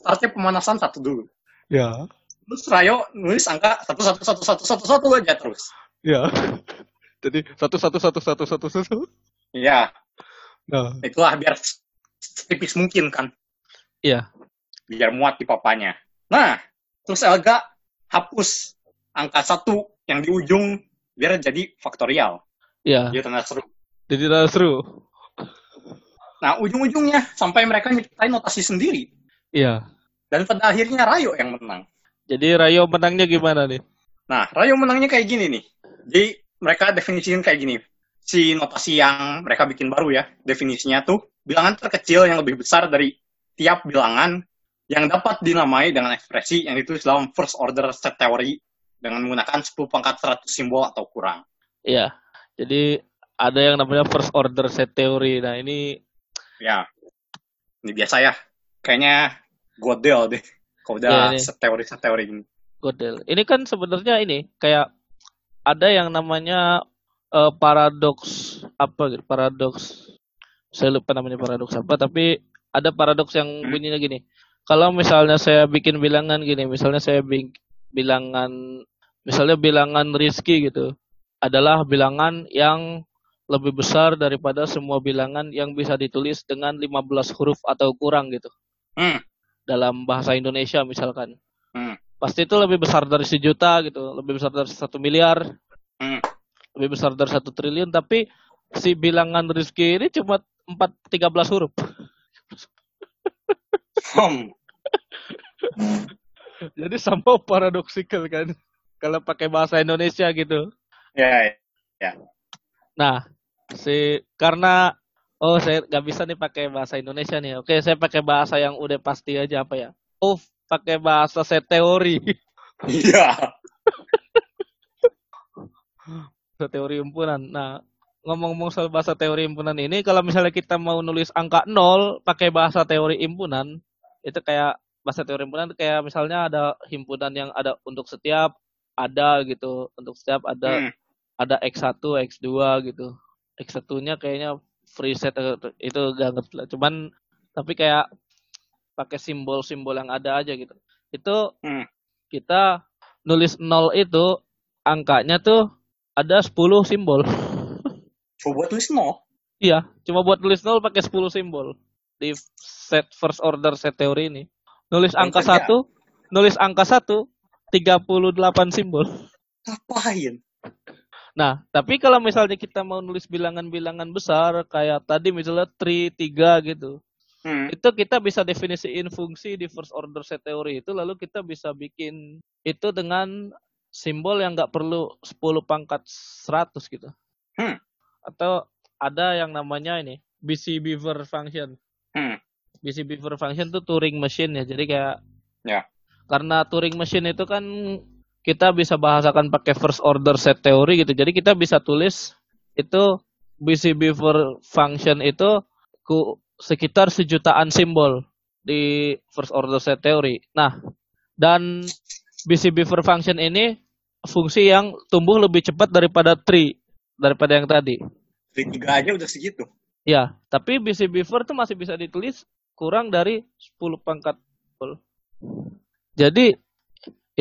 startnya pemanasan satu dulu. Ya. Terus Rayo nulis angka satu satu satu satu satu satu aja terus. Ya. *laughs* Jadi satu satu satu satu satu satu. Iya, Nah, itulah biar setipis mungkin kan. iya. Biar muat di papanya. Nah, terus Elga hapus angka satu yang di ujung biar jadi faktorial. Iya. Dia tanda seru. Jadi udah seru. Nah, ujung-ujungnya sampai mereka nyiptain notasi sendiri. Iya. Dan pada akhirnya Rayo yang menang. Jadi Rayo menangnya gimana nih? Nah, Rayo menangnya kayak gini nih. Jadi mereka definisiin kayak gini. Si notasi yang mereka bikin baru ya, definisinya tuh bilangan terkecil yang lebih besar dari tiap bilangan yang dapat dinamai dengan ekspresi yang ditulis dalam first order set theory dengan menggunakan 10 pangkat 100 simbol atau kurang. Iya. Jadi ada yang namanya first order set theory. Nah, ini Ya, ini biasa ya. Kayaknya Godel deh. Kalau udah ini. seteori seteori ini. Godel. Ini kan sebenarnya ini kayak ada yang namanya eh, paradoks apa gitu, paradoks. Saya lupa namanya paradoks apa, tapi ada paradoks yang Hmm. bunyinya gini. Kalau misalnya saya bikin bilangan gini, misalnya saya bi- bilangan misalnya bilangan Rizky gitu adalah bilangan yang lebih besar daripada semua bilangan yang bisa ditulis dengan 15 huruf atau kurang gitu. Hmm. Dalam bahasa Indonesia misalkan. Hmm. Pasti itu lebih besar dari sejuta gitu, lebih besar dari satu miliar, Hmm. lebih besar dari satu triliun, tapi si bilangan Rizky ini cuma 4 13 huruf. Hmm. *laughs* Jadi sama paradoksikal kan kalau pakai bahasa Indonesia gitu. Ya, ya. Nah, si karena oh saya nggak bisa nih pakai bahasa Indonesia nih. Oke, saya pakai bahasa yang udah pasti aja apa ya? Oh, pakai bahasa set teori. *laughs* Iya. *laughs* bahasa teori himpunan. Nah, ngomong-ngomong soal bahasa teori himpunan ini, kalau misalnya kita mau nulis angka 0 pakai bahasa teori himpunan, itu kayak bahasa teori himpunan kayak misalnya ada himpunan yang ada untuk setiap ada gitu, untuk setiap ada Hmm. Ada X1, X2 gitu. X1-nya kayaknya free set eh, itu gak ngerti lah. Cuman tapi kayak pakai simbol-simbol yang ada aja gitu. Itu Hmm. kita nulis 0 itu angkanya tuh ada 10 simbol. *laughs* Coba buat tulis no. iya, cuma buat nulis 0 pakai 10 simbol di set first order set teori ini. Nulis angka kerja. 1, nulis angka 1 38 simbol. Ngapain? Nah, tapi kalau misalnya kita mau nulis bilangan-bilangan besar kayak tadi misalnya 3, 3 gitu. Hmm. Itu kita bisa definisiin fungsi di first order set teori itu lalu kita bisa bikin itu dengan simbol yang nggak perlu 10 pangkat 100 gitu. Hmm. Atau ada yang namanya ini BC Beaver function. Hmm. BC Beaver function tuh Turing machine ya. Jadi kayak Ya. karena Turing machine itu kan kita bisa bahasakan pakai first order set teori gitu. Jadi kita bisa tulis itu BC Beaver function itu ku sekitar sejutaan simbol di first order set teori. Nah, dan BC Beaver function ini fungsi yang tumbuh lebih cepat daripada tree daripada yang tadi. Dari tiga aja udah segitu. Ya, tapi BC Beaver tuh masih bisa ditulis kurang dari 10 pangkat. Jadi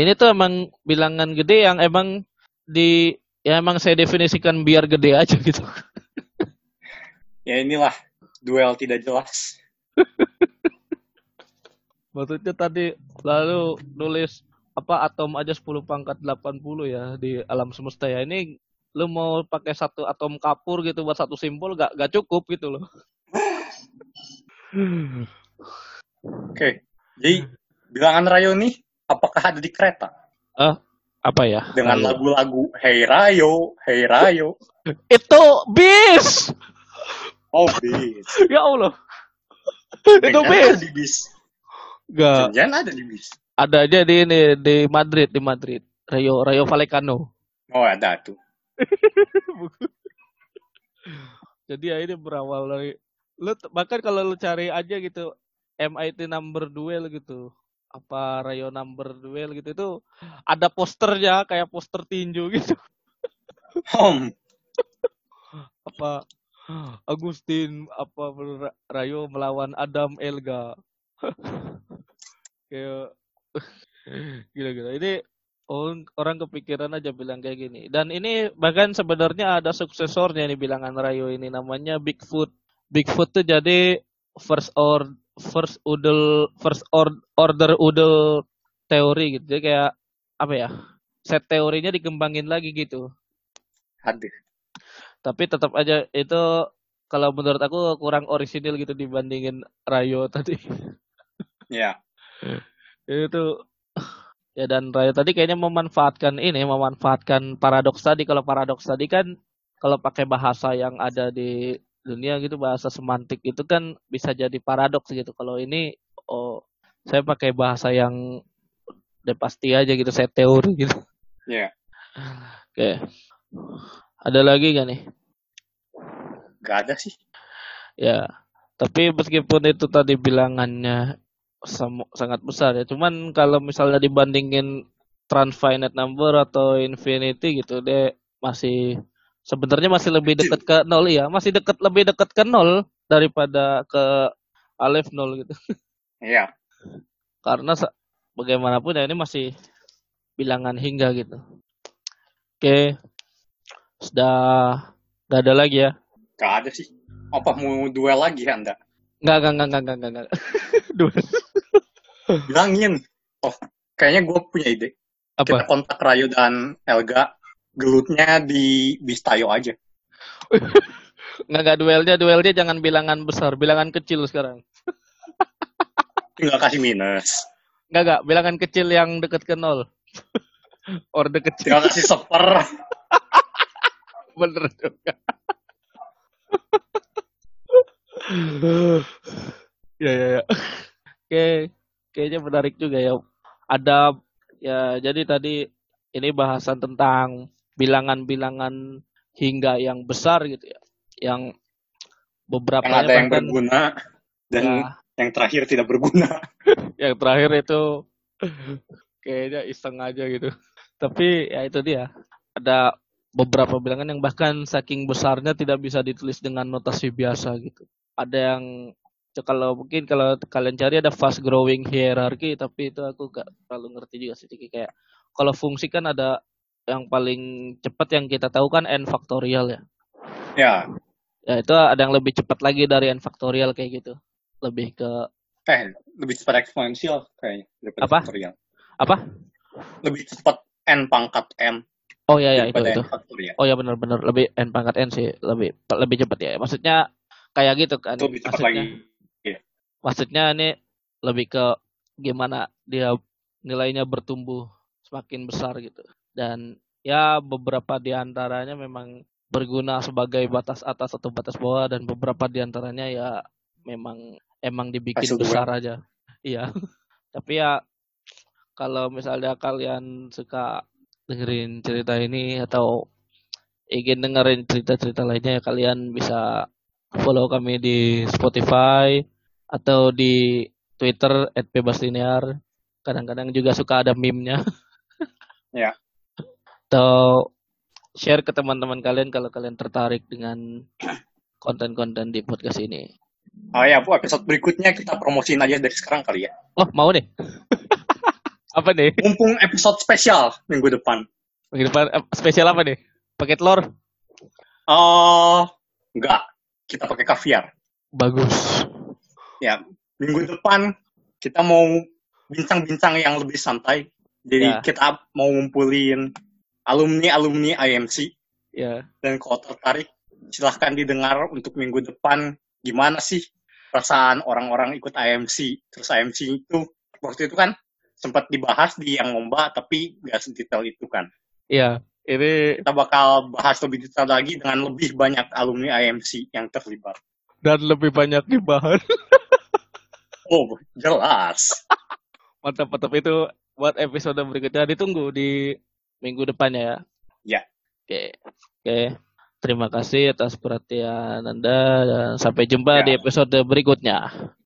ini tuh emang bilangan gede yang emang di ya emang saya definisikan biar gede aja gitu. *laughs* Ya inilah duel tidak jelas. *laughs* Maksudnya tadi lalu nulis apa atom aja 10 pangkat 80 ya di alam semesta ya. Ini lu mau pakai satu atom kapur gitu buat satu simbol gak, gak cukup gitu loh. *laughs* Oke. Jadi bilangan Rayo nih apakah ada di kereta? Apa ya? Dengan lagu-lagu Hey Rayo, Hey Rayo. Itu bis. Oh, bis. Ya Allah. Itu bis. ada di bis. Gak. Jangan ada di bis. Ada aja di ini di Madrid, di Madrid. Rayo Rayo Vallecano. Oh, ada tuh. *laughs* Jadi ya ini berawal dari lu bahkan kalau lu cari aja gitu MIT number duel gitu apa Rayo number duel gitu itu ada posternya kayak poster tinju gitu. Hom. *laughs* apa Agustin apa Ra- Rayo melawan Adam Elga. *laughs* Kayak *laughs* gila-gila. Ini orang, orang kepikiran aja bilang kayak gini. Dan ini bahkan sebenarnya ada suksesornya nih bilangan Rayo ini namanya Bigfoot. Bigfoot tuh jadi first or first udel first or, order udel teori gitu jadi kayak apa ya set teorinya dikembangin lagi gitu Aduh. tapi tetap aja itu kalau menurut aku kurang orisinil gitu dibandingin Rayo *laughs* tadi Ya. itu ya dan Rayo tadi kayaknya memanfaatkan ini memanfaatkan paradoks tadi kalau paradoks tadi kan kalau pakai bahasa yang ada di dunia gitu bahasa semantik itu kan bisa jadi paradoks gitu kalau ini oh saya pakai bahasa yang udah pasti aja gitu saya teori gitu Ya. *laughs* oke ada lagi gak nih Gak ada sih. Ya, tapi meskipun itu tadi bilangannya sangat besar ya. Cuman kalau misalnya dibandingin Transfinite Number atau Infinity gitu, dia masih sebenarnya masih lebih dekat ke nol ya, masih dekat lebih dekat ke nol daripada ke Aleph nol gitu. *laughs* Iya. Karena bagaimanapun ya ini masih bilangan hingga gitu. Oke, sudah nggak ada lagi ya? Gak ada sih. Apa mau duel lagi anda? Nggak, nggak, nggak, nggak, nggak, nggak, *laughs* nggak. Dua. Bilangin. Oh, kayaknya gue punya ide. Kita Apa? kontak Rayo dan Elga. Gelutnya di Bistayo aja. Nggak, nggak duelnya, duelnya jangan bilangan besar, bilangan kecil sekarang. Tinggal kasih minus. Nggak, nggak, bilangan kecil yang dekat ke nol. *laughs* Orde kecil, Tinggal kasih seper. *laughs* bener juga. *laughs* ya, ya, ya. Oke, kayaknya menarik juga ya. Ada, ya, jadi tadi ini bahasan tentang bilangan-bilangan hingga yang besar gitu ya. Yang beberapa Yang ada yang berguna. Dan ya, yang terakhir tidak berguna. *laughs* yang terakhir itu *laughs* kayaknya iseng aja gitu. Tapi ya itu dia. Ada beberapa bilangan yang bahkan saking besarnya tidak bisa ditulis dengan notasi biasa gitu. Ada yang kalau mungkin kalau kalian cari ada fast growing hierarchy tapi itu aku gak terlalu ngerti juga sih kayak kalau fungsi kan ada yang paling cepat yang kita tahu kan n faktorial ya. Ya. Ya itu ada yang lebih cepat lagi dari n faktorial kayak gitu. Lebih ke Eh, lebih cepat eksponensial kayaknya. Daripada Apa? faktorial. apa? Lebih cepat N pangkat M. Oh ya ya itu itu. Faktorial. Oh ya benar-benar lebih n pangkat n sih lebih lebih cepat ya. Maksudnya kayak gitu kan. Itu lebih cepat maksudnya, lagi. Maksudnya ini lebih ke gimana dia nilainya bertumbuh semakin besar gitu. Dan ya beberapa di antaranya memang berguna sebagai batas atas atau batas bawah dan beberapa di antaranya ya memang emang dibikin Hasil dua. besar aja. *laughs* Iya. Tapi ya kalau misalnya kalian suka dengerin cerita ini atau ingin dengerin cerita-cerita lainnya ya kalian bisa follow kami di Spotify atau di Twitter @bebaslinear. Kadang-kadang juga suka ada meme-nya. *laughs* Ya. Atau share ke teman-teman kalian kalau kalian tertarik dengan konten-konten di podcast ini. Oh ya, Bu, episode berikutnya kita promosiin aja dari sekarang kali ya. Oh, mau deh. *laughs* apa nih? Mumpung episode spesial minggu depan. Minggu depan eh, spesial apa nih? Pakai telur? Oh, enggak. Kita pakai kaviar. Bagus. Ya, minggu depan kita mau bincang-bincang yang lebih santai. Jadi Ya. kita mau ngumpulin alumni-alumni IMC. Ya. Dan kalau tertarik, silahkan didengar untuk minggu depan gimana sih perasaan orang-orang ikut IMC. Terus IMC itu, waktu itu kan sempat dibahas di yang lomba, tapi nggak sedetail itu kan. Iya, ini Kita bakal bahas lebih detail lagi dengan lebih banyak alumni IMC yang terlibat. dan lebih banyak dibahas. *laughs* Oh, jelas. Mantap, mantap itu buat episode berikutnya ditunggu di minggu depannya ya. Ya. Oke. Oke. Terima kasih atas perhatian Anda dan sampai jumpa Ya. di episode berikutnya.